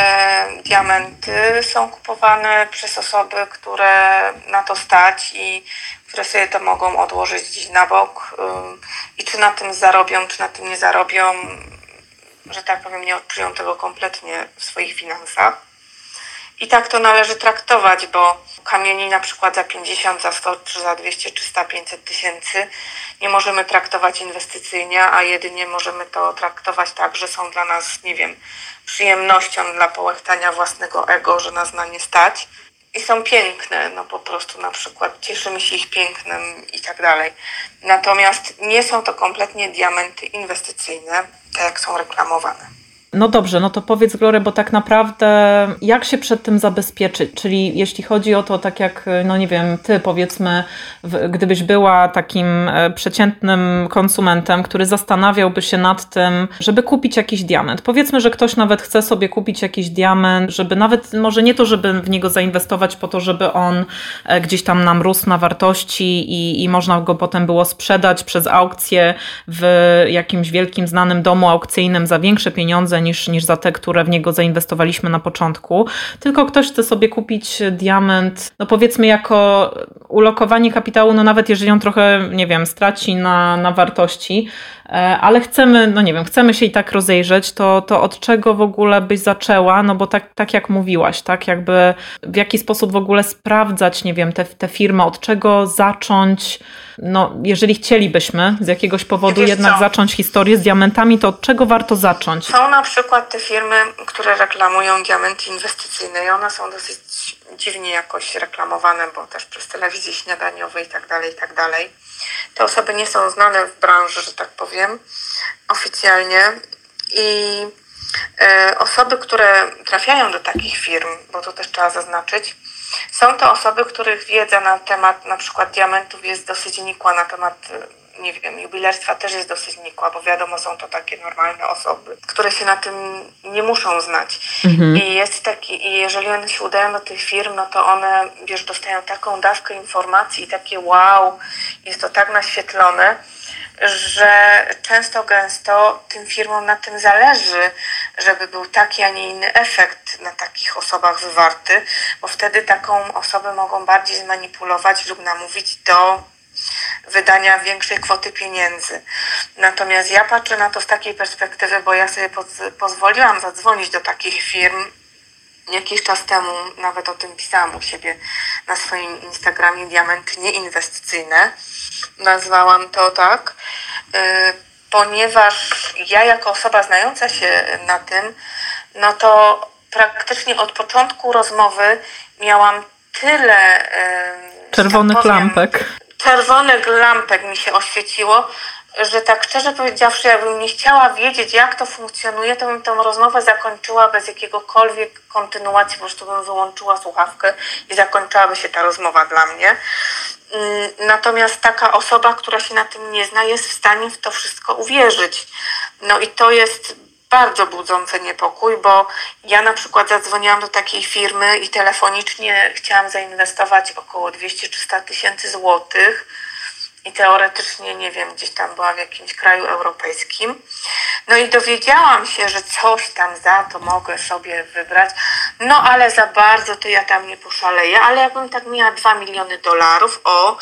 diamenty są kupowane przez osoby, które na to stać i które sobie to mogą odłożyć gdzieś na bok. I czy na tym zarobią, czy na tym nie zarobią, że tak powiem, nie odczują tego kompletnie w swoich finansach. I tak to należy traktować, bo kamieni na przykład za 50, za 100, czy za 200, 300, 500 tysięcy nie możemy traktować inwestycyjnie, a jedynie możemy to traktować tak, że są dla nas, nie wiem, przyjemnością dla połechtania własnego ego, że nas na nie stać. I są piękne, no po prostu na przykład cieszymy się ich pięknem i tak dalej. Natomiast nie są to kompletnie diamenty inwestycyjne, tak jak są reklamowane. No dobrze, no to powiedz Glory, bo tak naprawdę jak się przed tym zabezpieczyć? Czyli jeśli chodzi o to, tak jak, no nie wiem, ty powiedzmy, gdybyś była takim e, przeciętnym konsumentem, który zastanawiałby się nad tym, żeby kupić jakiś diament. Powiedzmy, że ktoś nawet chce sobie kupić jakiś diament, żeby nawet, może nie to, żeby w niego zainwestować po to, żeby on e, gdzieś tam nam rósł na wartości i, i można go potem było sprzedać przez aukcję w jakimś wielkim, znanym domu aukcyjnym za większe pieniądze, niż, niż za te, które w niego zainwestowaliśmy na początku. Tylko ktoś chce sobie kupić diament, no powiedzmy jako ulokowanie kapitału, no nawet jeżeli on trochę, nie wiem, straci na, na wartości, e, ale chcemy, no nie wiem, chcemy się i tak rozejrzeć, to, to od czego w ogóle byś zaczęła? No bo tak, tak jak mówiłaś, tak jakby w jaki sposób w ogóle sprawdzać, nie wiem, te, te firmy, od czego zacząć, no jeżeli chcielibyśmy z jakiegoś powodu jednak co? zacząć historię z diamentami, to od czego warto zacząć? Są na przykład te firmy, które reklamują diamenty inwestycyjne i one są dosyć dziwnie jakoś reklamowane, bo też przez telewizję śniadaniową i tak dalej, i tak dalej. Te osoby nie są znane w branży, że tak powiem, oficjalnie i e, osoby, które trafiają do takich firm, bo to też trzeba zaznaczyć, są to osoby, których wiedza na temat na przykład diamentów jest dosyć nikła, na temat nie wiem, jubilerstwa też jest dosyć nikła, bo wiadomo, są to takie normalne osoby, które się na tym nie muszą znać. Mhm. I jest taki, i jeżeli one się udają do tych firm, no to one, wiesz, dostają taką dawkę informacji i takie wow, jest to tak naświetlone, że często gęsto tym firmom na tym zależy, żeby był taki, a nie inny efekt na takich osobach wywarty, bo wtedy taką osobę mogą bardziej zmanipulować lub namówić do wydania większej kwoty pieniędzy. Natomiast ja patrzę na to z takiej perspektywy, bo ja sobie pozwoliłam zadzwonić do takich firm jakiś czas temu, nawet o tym pisałam u siebie na swoim Instagramie, diamenty nieinwestycyjne. Nazwałam to tak, yy, ponieważ ja jako osoba znająca się na tym, no to praktycznie od początku rozmowy miałam tyle czerwonych tak powiem, lampek czerwonych lampek mi się oświeciło, że tak szczerze powiedziawszy, jakbym nie chciała wiedzieć, jak to funkcjonuje, to bym tę rozmowę zakończyła bez jakiegokolwiek kontynuacji, po prostu bym wyłączyła słuchawkę i zakończyłaby się ta rozmowa dla mnie. Mm, natomiast taka osoba, która się na tym nie zna, jest w stanie w to wszystko uwierzyć. No i to jest bardzo budzące niepokój, bo ja na przykład zadzwoniłam do takiej firmy i telefonicznie chciałam zainwestować około 200-300 tysięcy złotych i teoretycznie, nie wiem, gdzieś tam była w jakimś kraju europejskim. No i dowiedziałam się, że coś tam za to mogę sobie wybrać, no ale za bardzo to ja tam nie poszaleję, ale jakbym tak miała 2 miliony dolarów, o,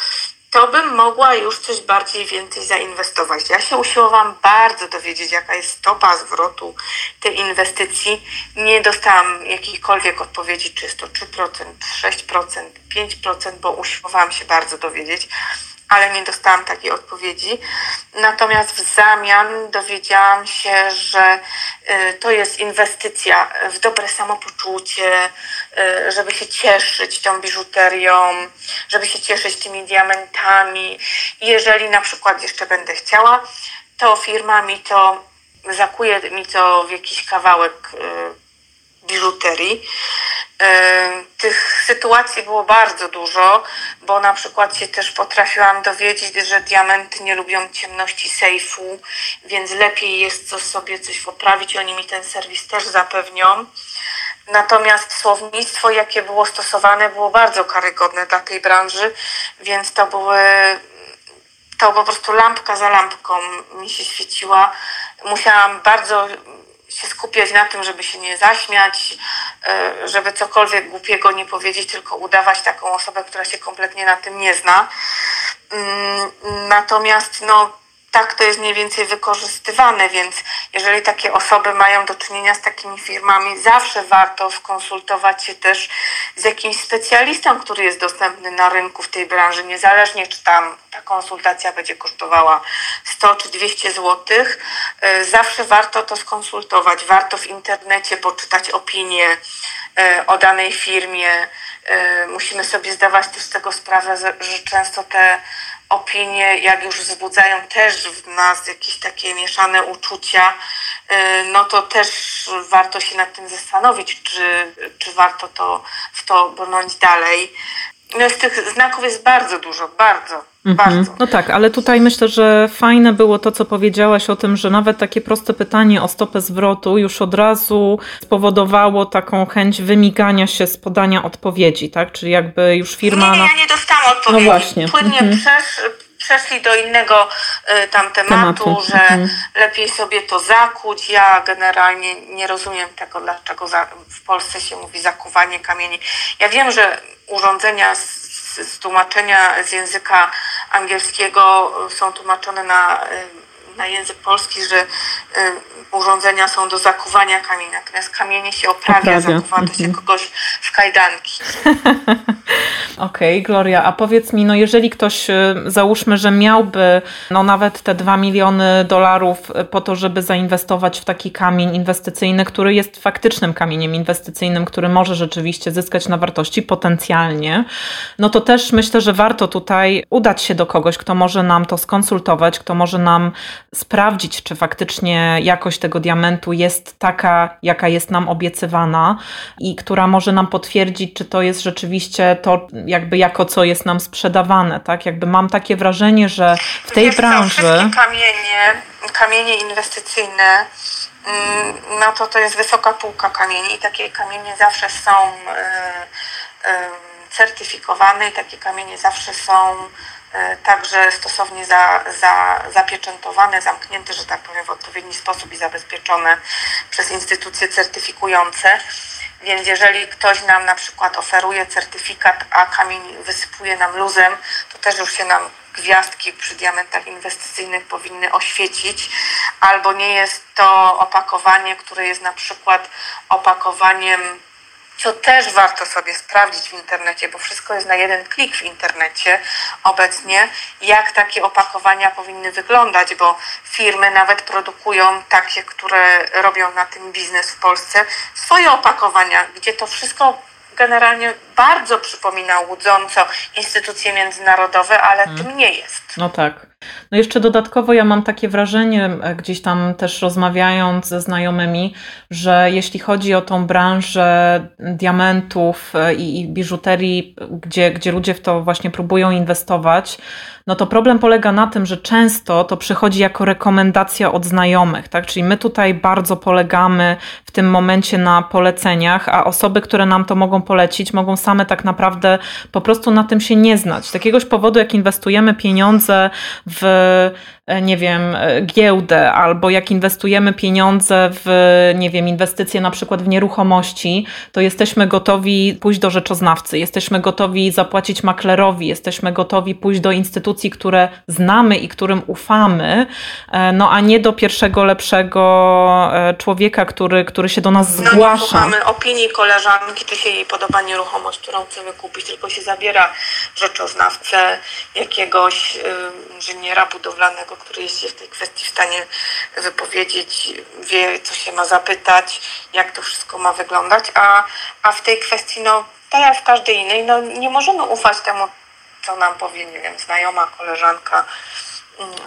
to bym mogła już coś bardziej więcej zainwestować. Ja się usiłowałam bardzo dowiedzieć, jaka jest stopa zwrotu tej inwestycji. Nie dostałam jakichkolwiek odpowiedzi, czy jest to 3%, 6%, 5%, bo usiłowałam się bardzo dowiedzieć ale nie dostałam takiej odpowiedzi. Natomiast w zamian dowiedziałam się, że y, to jest inwestycja w dobre samopoczucie, y, żeby się cieszyć tą biżuterią, żeby się cieszyć tymi diamentami. Jeżeli na przykład jeszcze będę chciała, to firma mi to zakuje mi to w jakiś kawałek y, biżuterii tych sytuacji było bardzo dużo, bo na przykład się też potrafiłam dowiedzieć, że diamenty nie lubią ciemności sejfu, więc lepiej jest co sobie coś poprawić. Oni mi ten serwis też zapewnią. Natomiast słownictwo, jakie było stosowane, było bardzo karygodne dla tej branży, więc to były to po prostu lampka za lampką mi się świeciła. Musiałam bardzo się skupiać na tym, żeby się nie zaśmiać, e, żeby cokolwiek głupiego nie powiedzieć, tylko udawać taką osobę, która się kompletnie na tym nie zna. Mm, natomiast no, tak to jest mniej więcej wykorzystywane, więc jeżeli takie osoby mają do czynienia z takimi firmami, zawsze warto skonsultować się też z jakimś specjalistą, który jest dostępny na rynku w tej branży, niezależnie czy tam ta konsultacja będzie kosztowała 100 czy 200 zł. E, zawsze warto to skonsultować, warto w internecie poczytać opinie e, o danej firmie. E, musimy sobie zdawać też z tego sprawę, że często te opinie, jak już wzbudzają też w nas jakieś takie mieszane uczucia, no to też warto się nad tym zastanowić, czy, czy warto to, w to brnąć dalej. No z tych znaków jest bardzo dużo, bardzo. Mhm. No tak, ale tutaj myślę, że fajne było to, co powiedziałaś o tym, że nawet takie proste pytanie o stopę zwrotu już od razu spowodowało taką chęć wymigania się z podania odpowiedzi, tak? Czyli jakby już firma. Nie, nie ja nie dostałam odpowiedzi. No właśnie. Płynnie mhm. Przeszli do innego y, tam tematu, tematu. że mhm. lepiej sobie to zakuć. Ja generalnie nie rozumiem tego, dlaczego za, w Polsce się mówi zakuwanie kamieni. Ja wiem, że urządzenia z z tłumaczenia z języka angielskiego są tłumaczone na, na język polski, że y, urządzenia są do zakuwania kamienia, natomiast kamienie się oprawia, oprawia. zakuwa to się mhm. kogoś w kajdanki. Okej, okay, Gloria, a powiedz mi, no jeżeli ktoś, y, załóżmy, że miałby no nawet te 2 miliony dolarów y, po to, żeby zainwestować w taki kamień inwestycyjny, który jest faktycznym kamieniem inwestycyjnym, który może rzeczywiście zyskać na wartości potencjalnie, no to też myślę, że warto tutaj udać się do kogoś, kto może nam to skonsultować, kto może nam sprawdzić, czy faktycznie jakość tego diamentu jest taka, jaka jest nam obiecywana i która może nam potwierdzić, czy to jest rzeczywiście to, jakby jako co jest nam sprzedawane, tak? Jakby mam takie wrażenie, że w tej Wiesz branży... Co, kamienie, kamienie inwestycyjne mm, no to to jest wysoka półka kamieni i takie kamienie zawsze są y, y, certyfikowane i takie kamienie zawsze są także stosownie za, za, zapieczętowane, zamknięte, że tak powiem, w odpowiedni sposób i zabezpieczone przez instytucje certyfikujące. Więc jeżeli ktoś nam na przykład oferuje certyfikat, a kamień wysypuje nam luzem, to też już się nam gwiazdki przy diamentach inwestycyjnych powinny oświecić, albo nie jest to opakowanie, które jest na przykład opakowaniem co też warto sobie sprawdzić w internecie, bo wszystko jest na jeden klik w internecie obecnie, jak takie opakowania powinny wyglądać, bo firmy nawet produkują takie, które robią na tym biznes w Polsce, swoje opakowania, gdzie to wszystko generalnie bardzo przypomina łudząco instytucje międzynarodowe, ale hmm. tym nie jest. No tak. No jeszcze dodatkowo ja mam takie wrażenie, e, gdzieś tam też rozmawiając ze znajomymi, że jeśli chodzi o tą branżę diamentów e, i, i biżuterii, gdzie, gdzie ludzie w to właśnie próbują inwestować, no to problem polega na tym, że często to przychodzi jako rekomendacja od znajomych, tak? Czyli my tutaj bardzo polegamy w tym momencie na poleceniach, a osoby, które nam to mogą polecić, mogą same tak naprawdę po prostu na tym się nie znać. Z jakiegoś powodu, jak inwestujemy pieniądze w Uh. Nie wiem, e, giełdę, albo jak inwestujemy pieniądze w, nie wiem, inwestycje na przykład w nieruchomości, to jesteśmy gotowi pójść do rzeczoznawcy, jesteśmy gotowi zapłacić maklerowi, jesteśmy gotowi pójść do instytucji, które znamy i którym ufamy, e, no a nie do pierwszego lepszego człowieka, który, który się do nas no, zgłasza. Nie słuchamy opinii koleżanki, czy się jej podoba nieruchomość, którą chcemy kupić, tylko się zabiera rzeczoznawcę jakiegoś inżyniera budowlanego, który jest się w tej kwestii w stanie wypowiedzieć, wie, co się ma zapytać, jak to wszystko ma wyglądać, a, a w tej kwestii, no, tak jak w każdej innej, no, nie możemy ufać temu, co nam powie, nie wiem, znajoma, koleżanka,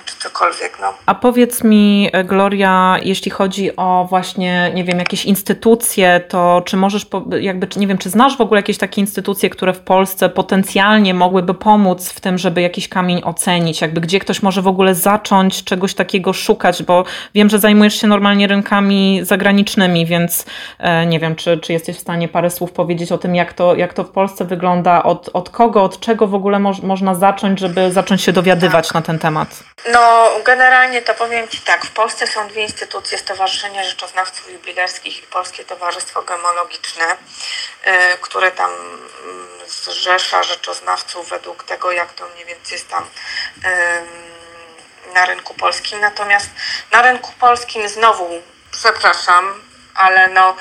czy cokolwiek. No. A powiedz mi, Gloria, jeśli chodzi o właśnie, nie wiem, jakieś instytucje, to czy możesz, jakby, nie wiem, czy znasz w ogóle jakieś takie instytucje, które w Polsce potencjalnie mogłyby pomóc w tym, żeby jakiś kamień ocenić, jakby gdzie ktoś może w ogóle zacząć czegoś takiego szukać, bo wiem, że zajmujesz się normalnie rynkami zagranicznymi, więc e, nie wiem, czy, czy jesteś w stanie parę słów powiedzieć o tym, jak to, jak to w Polsce wygląda, od, od kogo, od czego w ogóle mo można zacząć, żeby zacząć się dowiadywać tak. na ten temat. No, generalnie to powiem Ci tak. W Polsce są dwie instytucje, Stowarzyszenie Rzeczoznawców Jubilerskich i Polskie Towarzystwo Gemologiczne, y, które tam mm, zrzesza rzeczoznawców według tego, jak to mniej więcej jest tam na rynku polskim. Natomiast Na rynku polskim znowu, przepraszam, ale no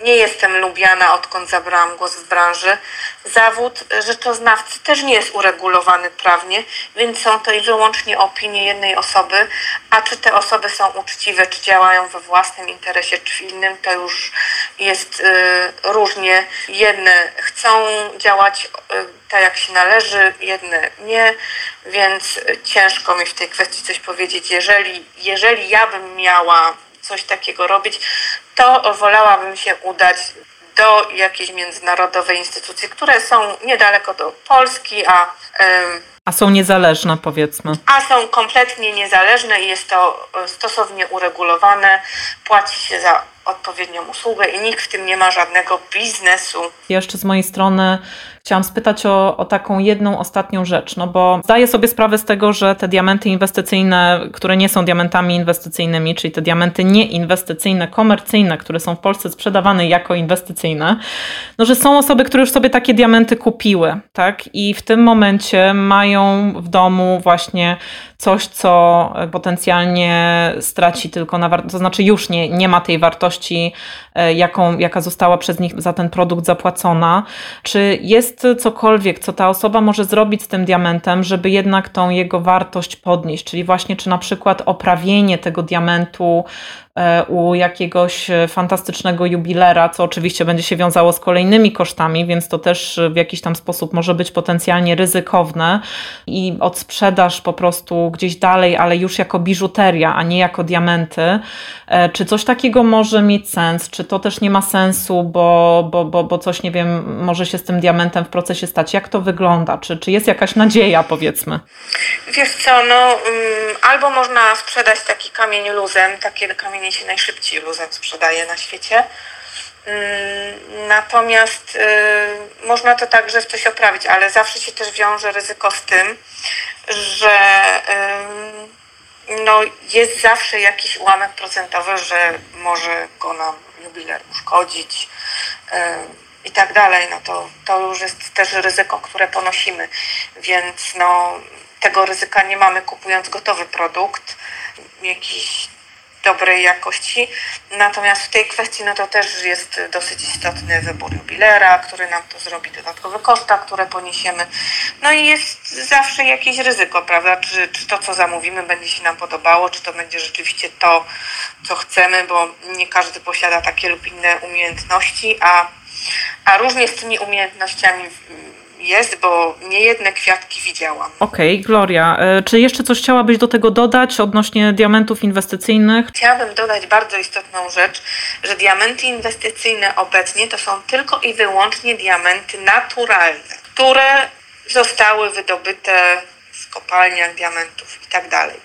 nie jestem lubiana, odkąd zabrałam głos w branży. Zawód rzeczoznawcy też nie jest uregulowany prawnie, więc są to i wyłącznie opinie jednej osoby, a czy te osoby są uczciwe, czy działają we własnym interesie, czy w innym, to już jest y, różnie. Jedne chcą działać y, tak, jak się należy, jedne nie, więc ciężko mi w tej kwestii coś powiedzieć. Jeżeli, jeżeli ja bym miała coś takiego robić, to wolałabym się udać do jakiejś międzynarodowej instytucji, które są niedaleko do Polski, a. a są niezależne, powiedzmy. A są kompletnie niezależne i jest to e, stosownie uregulowane. Płaci się za odpowiednią usługę i nikt w tym nie ma żadnego biznesu. Jeszcze z mojej strony Chciałam spytać o, o, taką jedną ostatnią rzecz, no bo zdaję sobie sprawę z tego, że te diamenty inwestycyjne, które nie są diamentami inwestycyjnymi, czyli te diamenty nieinwestycyjne, komercyjne, które są w Polsce sprzedawane jako inwestycyjne, no że są osoby, które już sobie takie diamenty kupiły, tak? I w tym momencie mają w domu właśnie coś, co potencjalnie straci tylko na wartości, to znaczy już nie, nie ma tej wartości, e, jaką, jaka została przez nich za ten produkt zapłacona. Czy jest cokolwiek, co ta osoba może zrobić z tym diamentem, żeby jednak tą jego wartość podnieść? Czyli właśnie, czy na przykład oprawienie tego diamentu u jakiegoś e, fantastycznego jubilera, co oczywiście będzie się wiązało z kolejnymi kosztami, więc to też w jakiś tam sposób może być potencjalnie ryzykowne i odsprzedaż po prostu gdzieś dalej, ale już jako biżuteria, a nie jako diamenty. E, czy coś takiego może mieć sens? Czy to też nie ma sensu, bo, bo, bo, bo coś, nie wiem, może się z tym diamentem w procesie stać? Jak to wygląda? Czy, czy jest jakaś nadzieja, powiedzmy? Wiesz co, no um, albo można sprzedać taki kamień luzem, takie kamienie się najszybciej luzem sprzedaje na świecie. Mm, natomiast y, można to także w coś oprawić, ale zawsze się też wiąże ryzyko z tym, że y, no, jest zawsze jakiś ułamek procentowy, że może go nam jubiler uszkodzić y, i tak dalej. No to, to już jest też ryzyko, które ponosimy, więc no, tego ryzyka nie mamy kupując gotowy produkt, jakiś dobrej jakości. Natomiast w tej kwestii no to też jest dosyć istotny wybór jubilera, który nam to zrobi, dodatkowe koszta, które poniesiemy. No i jest zawsze jakieś ryzyko, prawda? Czy, czy to, co zamówimy, będzie się nam podobało, czy to będzie rzeczywiście to, co chcemy, bo nie każdy posiada takie lub inne umiejętności, a, a różnie z tymi umiejętnościami jest, bo niejedne kwiatki widziałam. Okej, okay, Gloria, e, czy jeszcze coś chciałabyś do tego dodać odnośnie diamentów inwestycyjnych? Chciałabym dodać bardzo istotną rzecz, że diamenty inwestycyjne obecnie to są tylko i wyłącznie diamenty naturalne, które zostały wydobyte w kopalniach diamentów i tak dalej.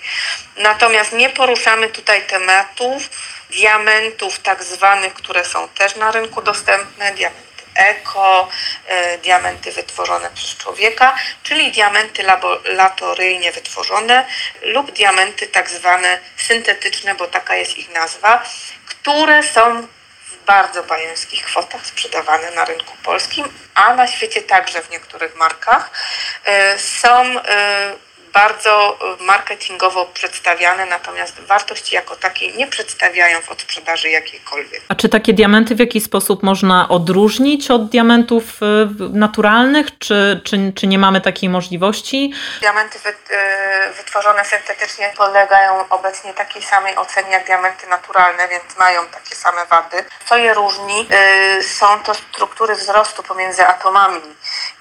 Natomiast nie poruszamy tutaj tematów diamentów tak zwanych, które są też na rynku dostępne, diamentów eko, e, diamenty wytworzone przez człowieka, czyli diamenty laboratoryjnie wytworzone lub diamenty tak zwane syntetyczne, bo taka jest ich nazwa, które są w bardzo bajeńskich kwotach sprzedawane na rynku polskim, a na świecie także w niektórych markach. E, są e, bardzo y, marketingowo przedstawiane, natomiast wartości jako takiej nie przedstawiają w odsprzedaży jakiejkolwiek. A czy takie diamenty w jakiś sposób można odróżnić od diamentów y, naturalnych, czy, czy, czy nie mamy takiej możliwości? Diamenty y, wytworzone syntetycznie podlegają obecnie takiej samej ocenie jak diamenty naturalne, więc mają takie same wady. Co je różni? Są to struktury wzrostu pomiędzy atomami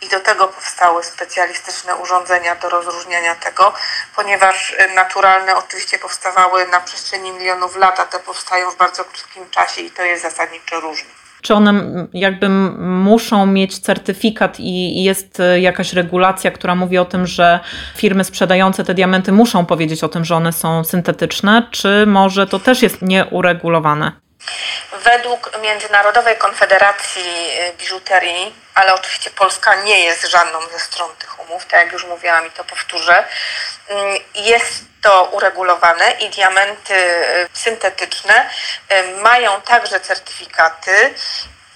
i do tego powstały specjalistyczne urządzenia do rozróżniania tego, ponieważ naturalne oczywiście powstawały na przestrzeni milionów lat, a te powstają w bardzo krótkim czasie i to jest zasadniczo różne. Czy one jakby muszą mieć certyfikat i jest jakaś regulacja, która mówi o tym, że firmy sprzedające te diamenty muszą powiedzieć o tym, że one są syntetyczne, czy może to też jest nieuregulowane? Według Międzynarodowej Konfederacji Biżuterii, ale oczywiście Polska nie jest żadną ze stron tych umów, tak jak już mówiłam i to powtórzę, mm, jest to uregulowane i diamenty y, syntetyczne y, mają także certyfikaty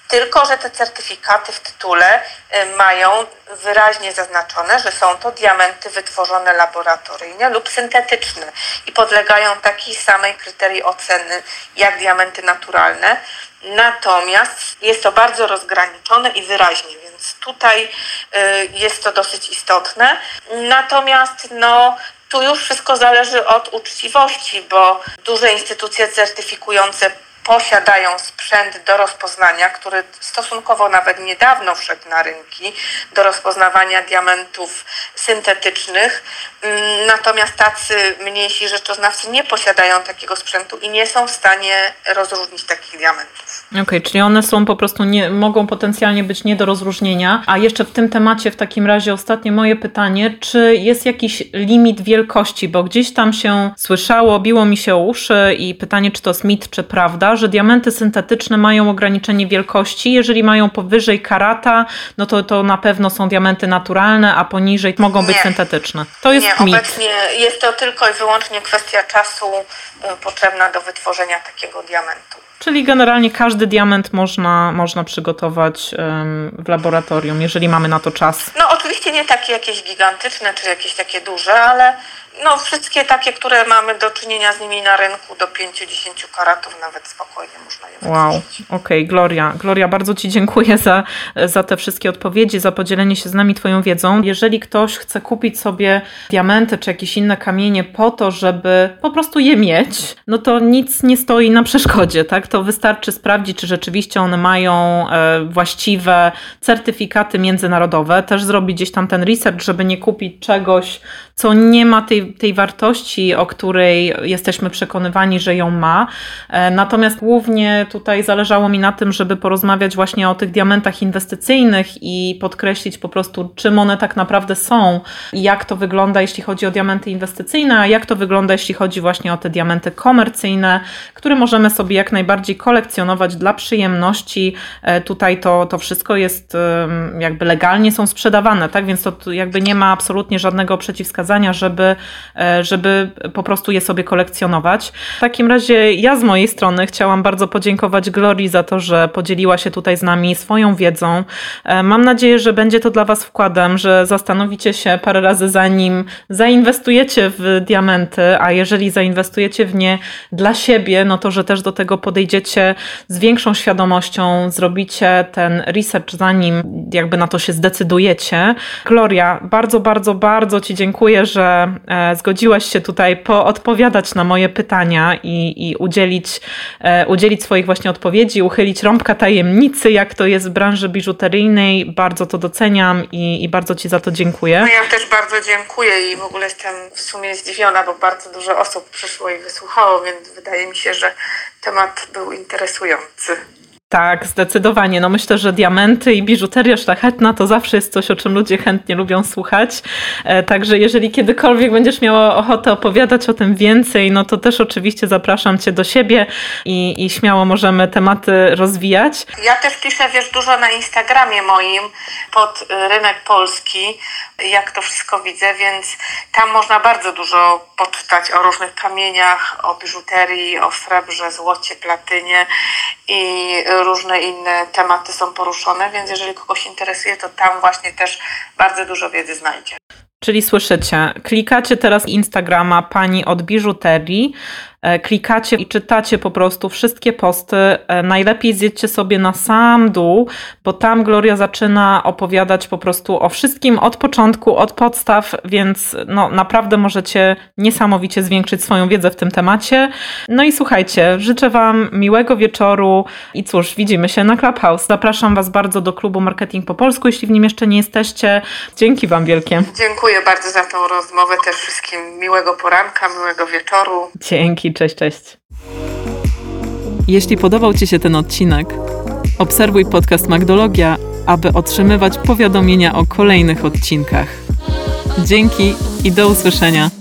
tylko że te certyfikaty w tytule y, mają wyraźnie zaznaczone, że są to diamenty wytworzone laboratoryjnie lub syntetyczne i podlegają takiej samej kryterii oceny jak diamenty naturalne. Natomiast jest to bardzo rozgraniczone i wyraźnie, więc tutaj y, jest to dosyć istotne. Natomiast no, tu już wszystko zależy od uczciwości, bo duże instytucje certyfikujące posiadają sprzęt do rozpoznania, który stosunkowo nawet niedawno wszedł na rynki do rozpoznawania diamentów syntetycznych. Mm, natomiast tacy mniejsi rzeczoznawcy nie posiadają takiego sprzętu i nie są w stanie rozróżnić takich diamentów. Okej, okay, czyli one są po prostu, nie, mogą potencjalnie być nie do rozróżnienia. A jeszcze w tym temacie w takim razie ostatnie moje pytanie, czy jest jakiś limit wielkości, bo gdzieś tam się słyszało, biło mi się uszy i pytanie, czy to jest mit, czy prawda, że diamenty syntetyczne mają ograniczenie wielkości. Jeżeli mają powyżej karata, no to to na pewno są diamenty naturalne, a poniżej mogą być syntetyczne. To jest nie, mit. obecnie jest to tylko i wyłącznie kwestia czasu y, potrzebna do wytworzenia takiego diamentu. Czyli generalnie każdy diament można, można przygotować w laboratorium, jeżeli mamy na to czas. No oczywiście nie takie jakieś gigantyczne, czy jakieś takie duże, ale no, wszystkie takie, które mamy do czynienia z nimi na rynku, do 5-10 karatów nawet spokojnie można je Wow, okej, okay, Gloria. Gloria, bardzo Ci dziękuję za, za te wszystkie odpowiedzi, za podzielenie się z nami Twoją wiedzą. Jeżeli ktoś chce kupić sobie diamenty czy jakieś inne kamienie po to, żeby po prostu je mieć, no to nic nie stoi na przeszkodzie, tak? To wystarczy sprawdzić, czy rzeczywiście one mają e, właściwe certyfikaty międzynarodowe, też zrobić gdzieś tam ten research, żeby nie kupić czegoś, co nie ma tej, tej wartości, o której jesteśmy przekonywani, że ją ma. E, natomiast głównie tutaj zależało mi na tym, żeby porozmawiać właśnie o tych diamentach inwestycyjnych i podkreślić po prostu, czym one tak naprawdę są jak to wygląda, jeśli chodzi o diamenty inwestycyjne, a jak to wygląda, jeśli chodzi właśnie o te diamenty komercyjne, które możemy sobie jak najbardziej kolekcjonować dla przyjemności. E, tutaj to, to wszystko jest jakby legalnie są sprzedawane, tak? Więc to jakby nie ma absolutnie żadnego przeciwwskazania żeby, żeby po prostu je sobie kolekcjonować. W takim razie ja z mojej strony chciałam bardzo podziękować Glorii za to, że podzieliła się tutaj z nami swoją wiedzą. E, mam nadzieję, że będzie to dla Was wkładem, że zastanowicie się parę razy zanim zainwestujecie w diamenty, a jeżeli zainwestujecie w nie dla siebie, no to że też do tego podejdziecie z większą świadomością, zrobicie ten research zanim jakby na to się zdecydujecie. Gloria, bardzo, bardzo, bardzo Ci dziękuję dziękuję, że e, zgodziłaś się tutaj poodpowiadać na moje pytania i, i udzielić, e, udzielić swoich właśnie odpowiedzi, uchylić rąbka tajemnicy, jak to jest w branży biżuteryjnej. Bardzo to doceniam i, i bardzo Ci za to dziękuję. No ja też bardzo dziękuję i w ogóle jestem w sumie zdziwiona, bo bardzo dużo osób przyszło i wysłuchało, więc wydaje mi się, że temat był interesujący. Tak, zdecydowanie. No myślę, że diamenty i biżuteria szlachetna to zawsze jest coś, o czym ludzie chętnie lubią słuchać. E, także jeżeli kiedykolwiek będziesz miała ochotę opowiadać o tym więcej, no to też oczywiście zapraszam Cię do siebie i, i śmiało możemy tematy rozwijać. Ja też piszę, wiesz, dużo na Instagramie moim pod rynek polski, jak to wszystko widzę, więc tam można bardzo dużo poczytać o różnych kamieniach, o biżuterii, o srebrze, złocie, platynie i różne inne tematy są poruszone, więc jeżeli kogoś interesuje, to tam właśnie też bardzo dużo wiedzy znajdzie. Czyli słyszycie, klikacie teraz Instagrama pani od biżuterii, klikacie i czytacie po prostu wszystkie posty. E, najlepiej zjedźcie sobie na sam dół, bo tam Gloria zaczyna opowiadać po prostu o wszystkim od początku, od podstaw, więc no, naprawdę możecie niesamowicie zwiększyć swoją wiedzę w tym temacie. No i słuchajcie, życzę Wam miłego wieczoru i cóż, widzimy się na Clubhouse. Zapraszam Was bardzo do klubu Marketing po polsku, jeśli w nim jeszcze nie jesteście. Dzięki Wam wielkie. Dziękuję bardzo za tą rozmowę, też wszystkim miłego poranka, miłego wieczoru. Dzięki. Cześć, cześć. Jeśli podobał Ci się ten odcinek, obserwuj podcast Magdologia, aby otrzymywać powiadomienia o kolejnych odcinkach. Dzięki i do usłyszenia.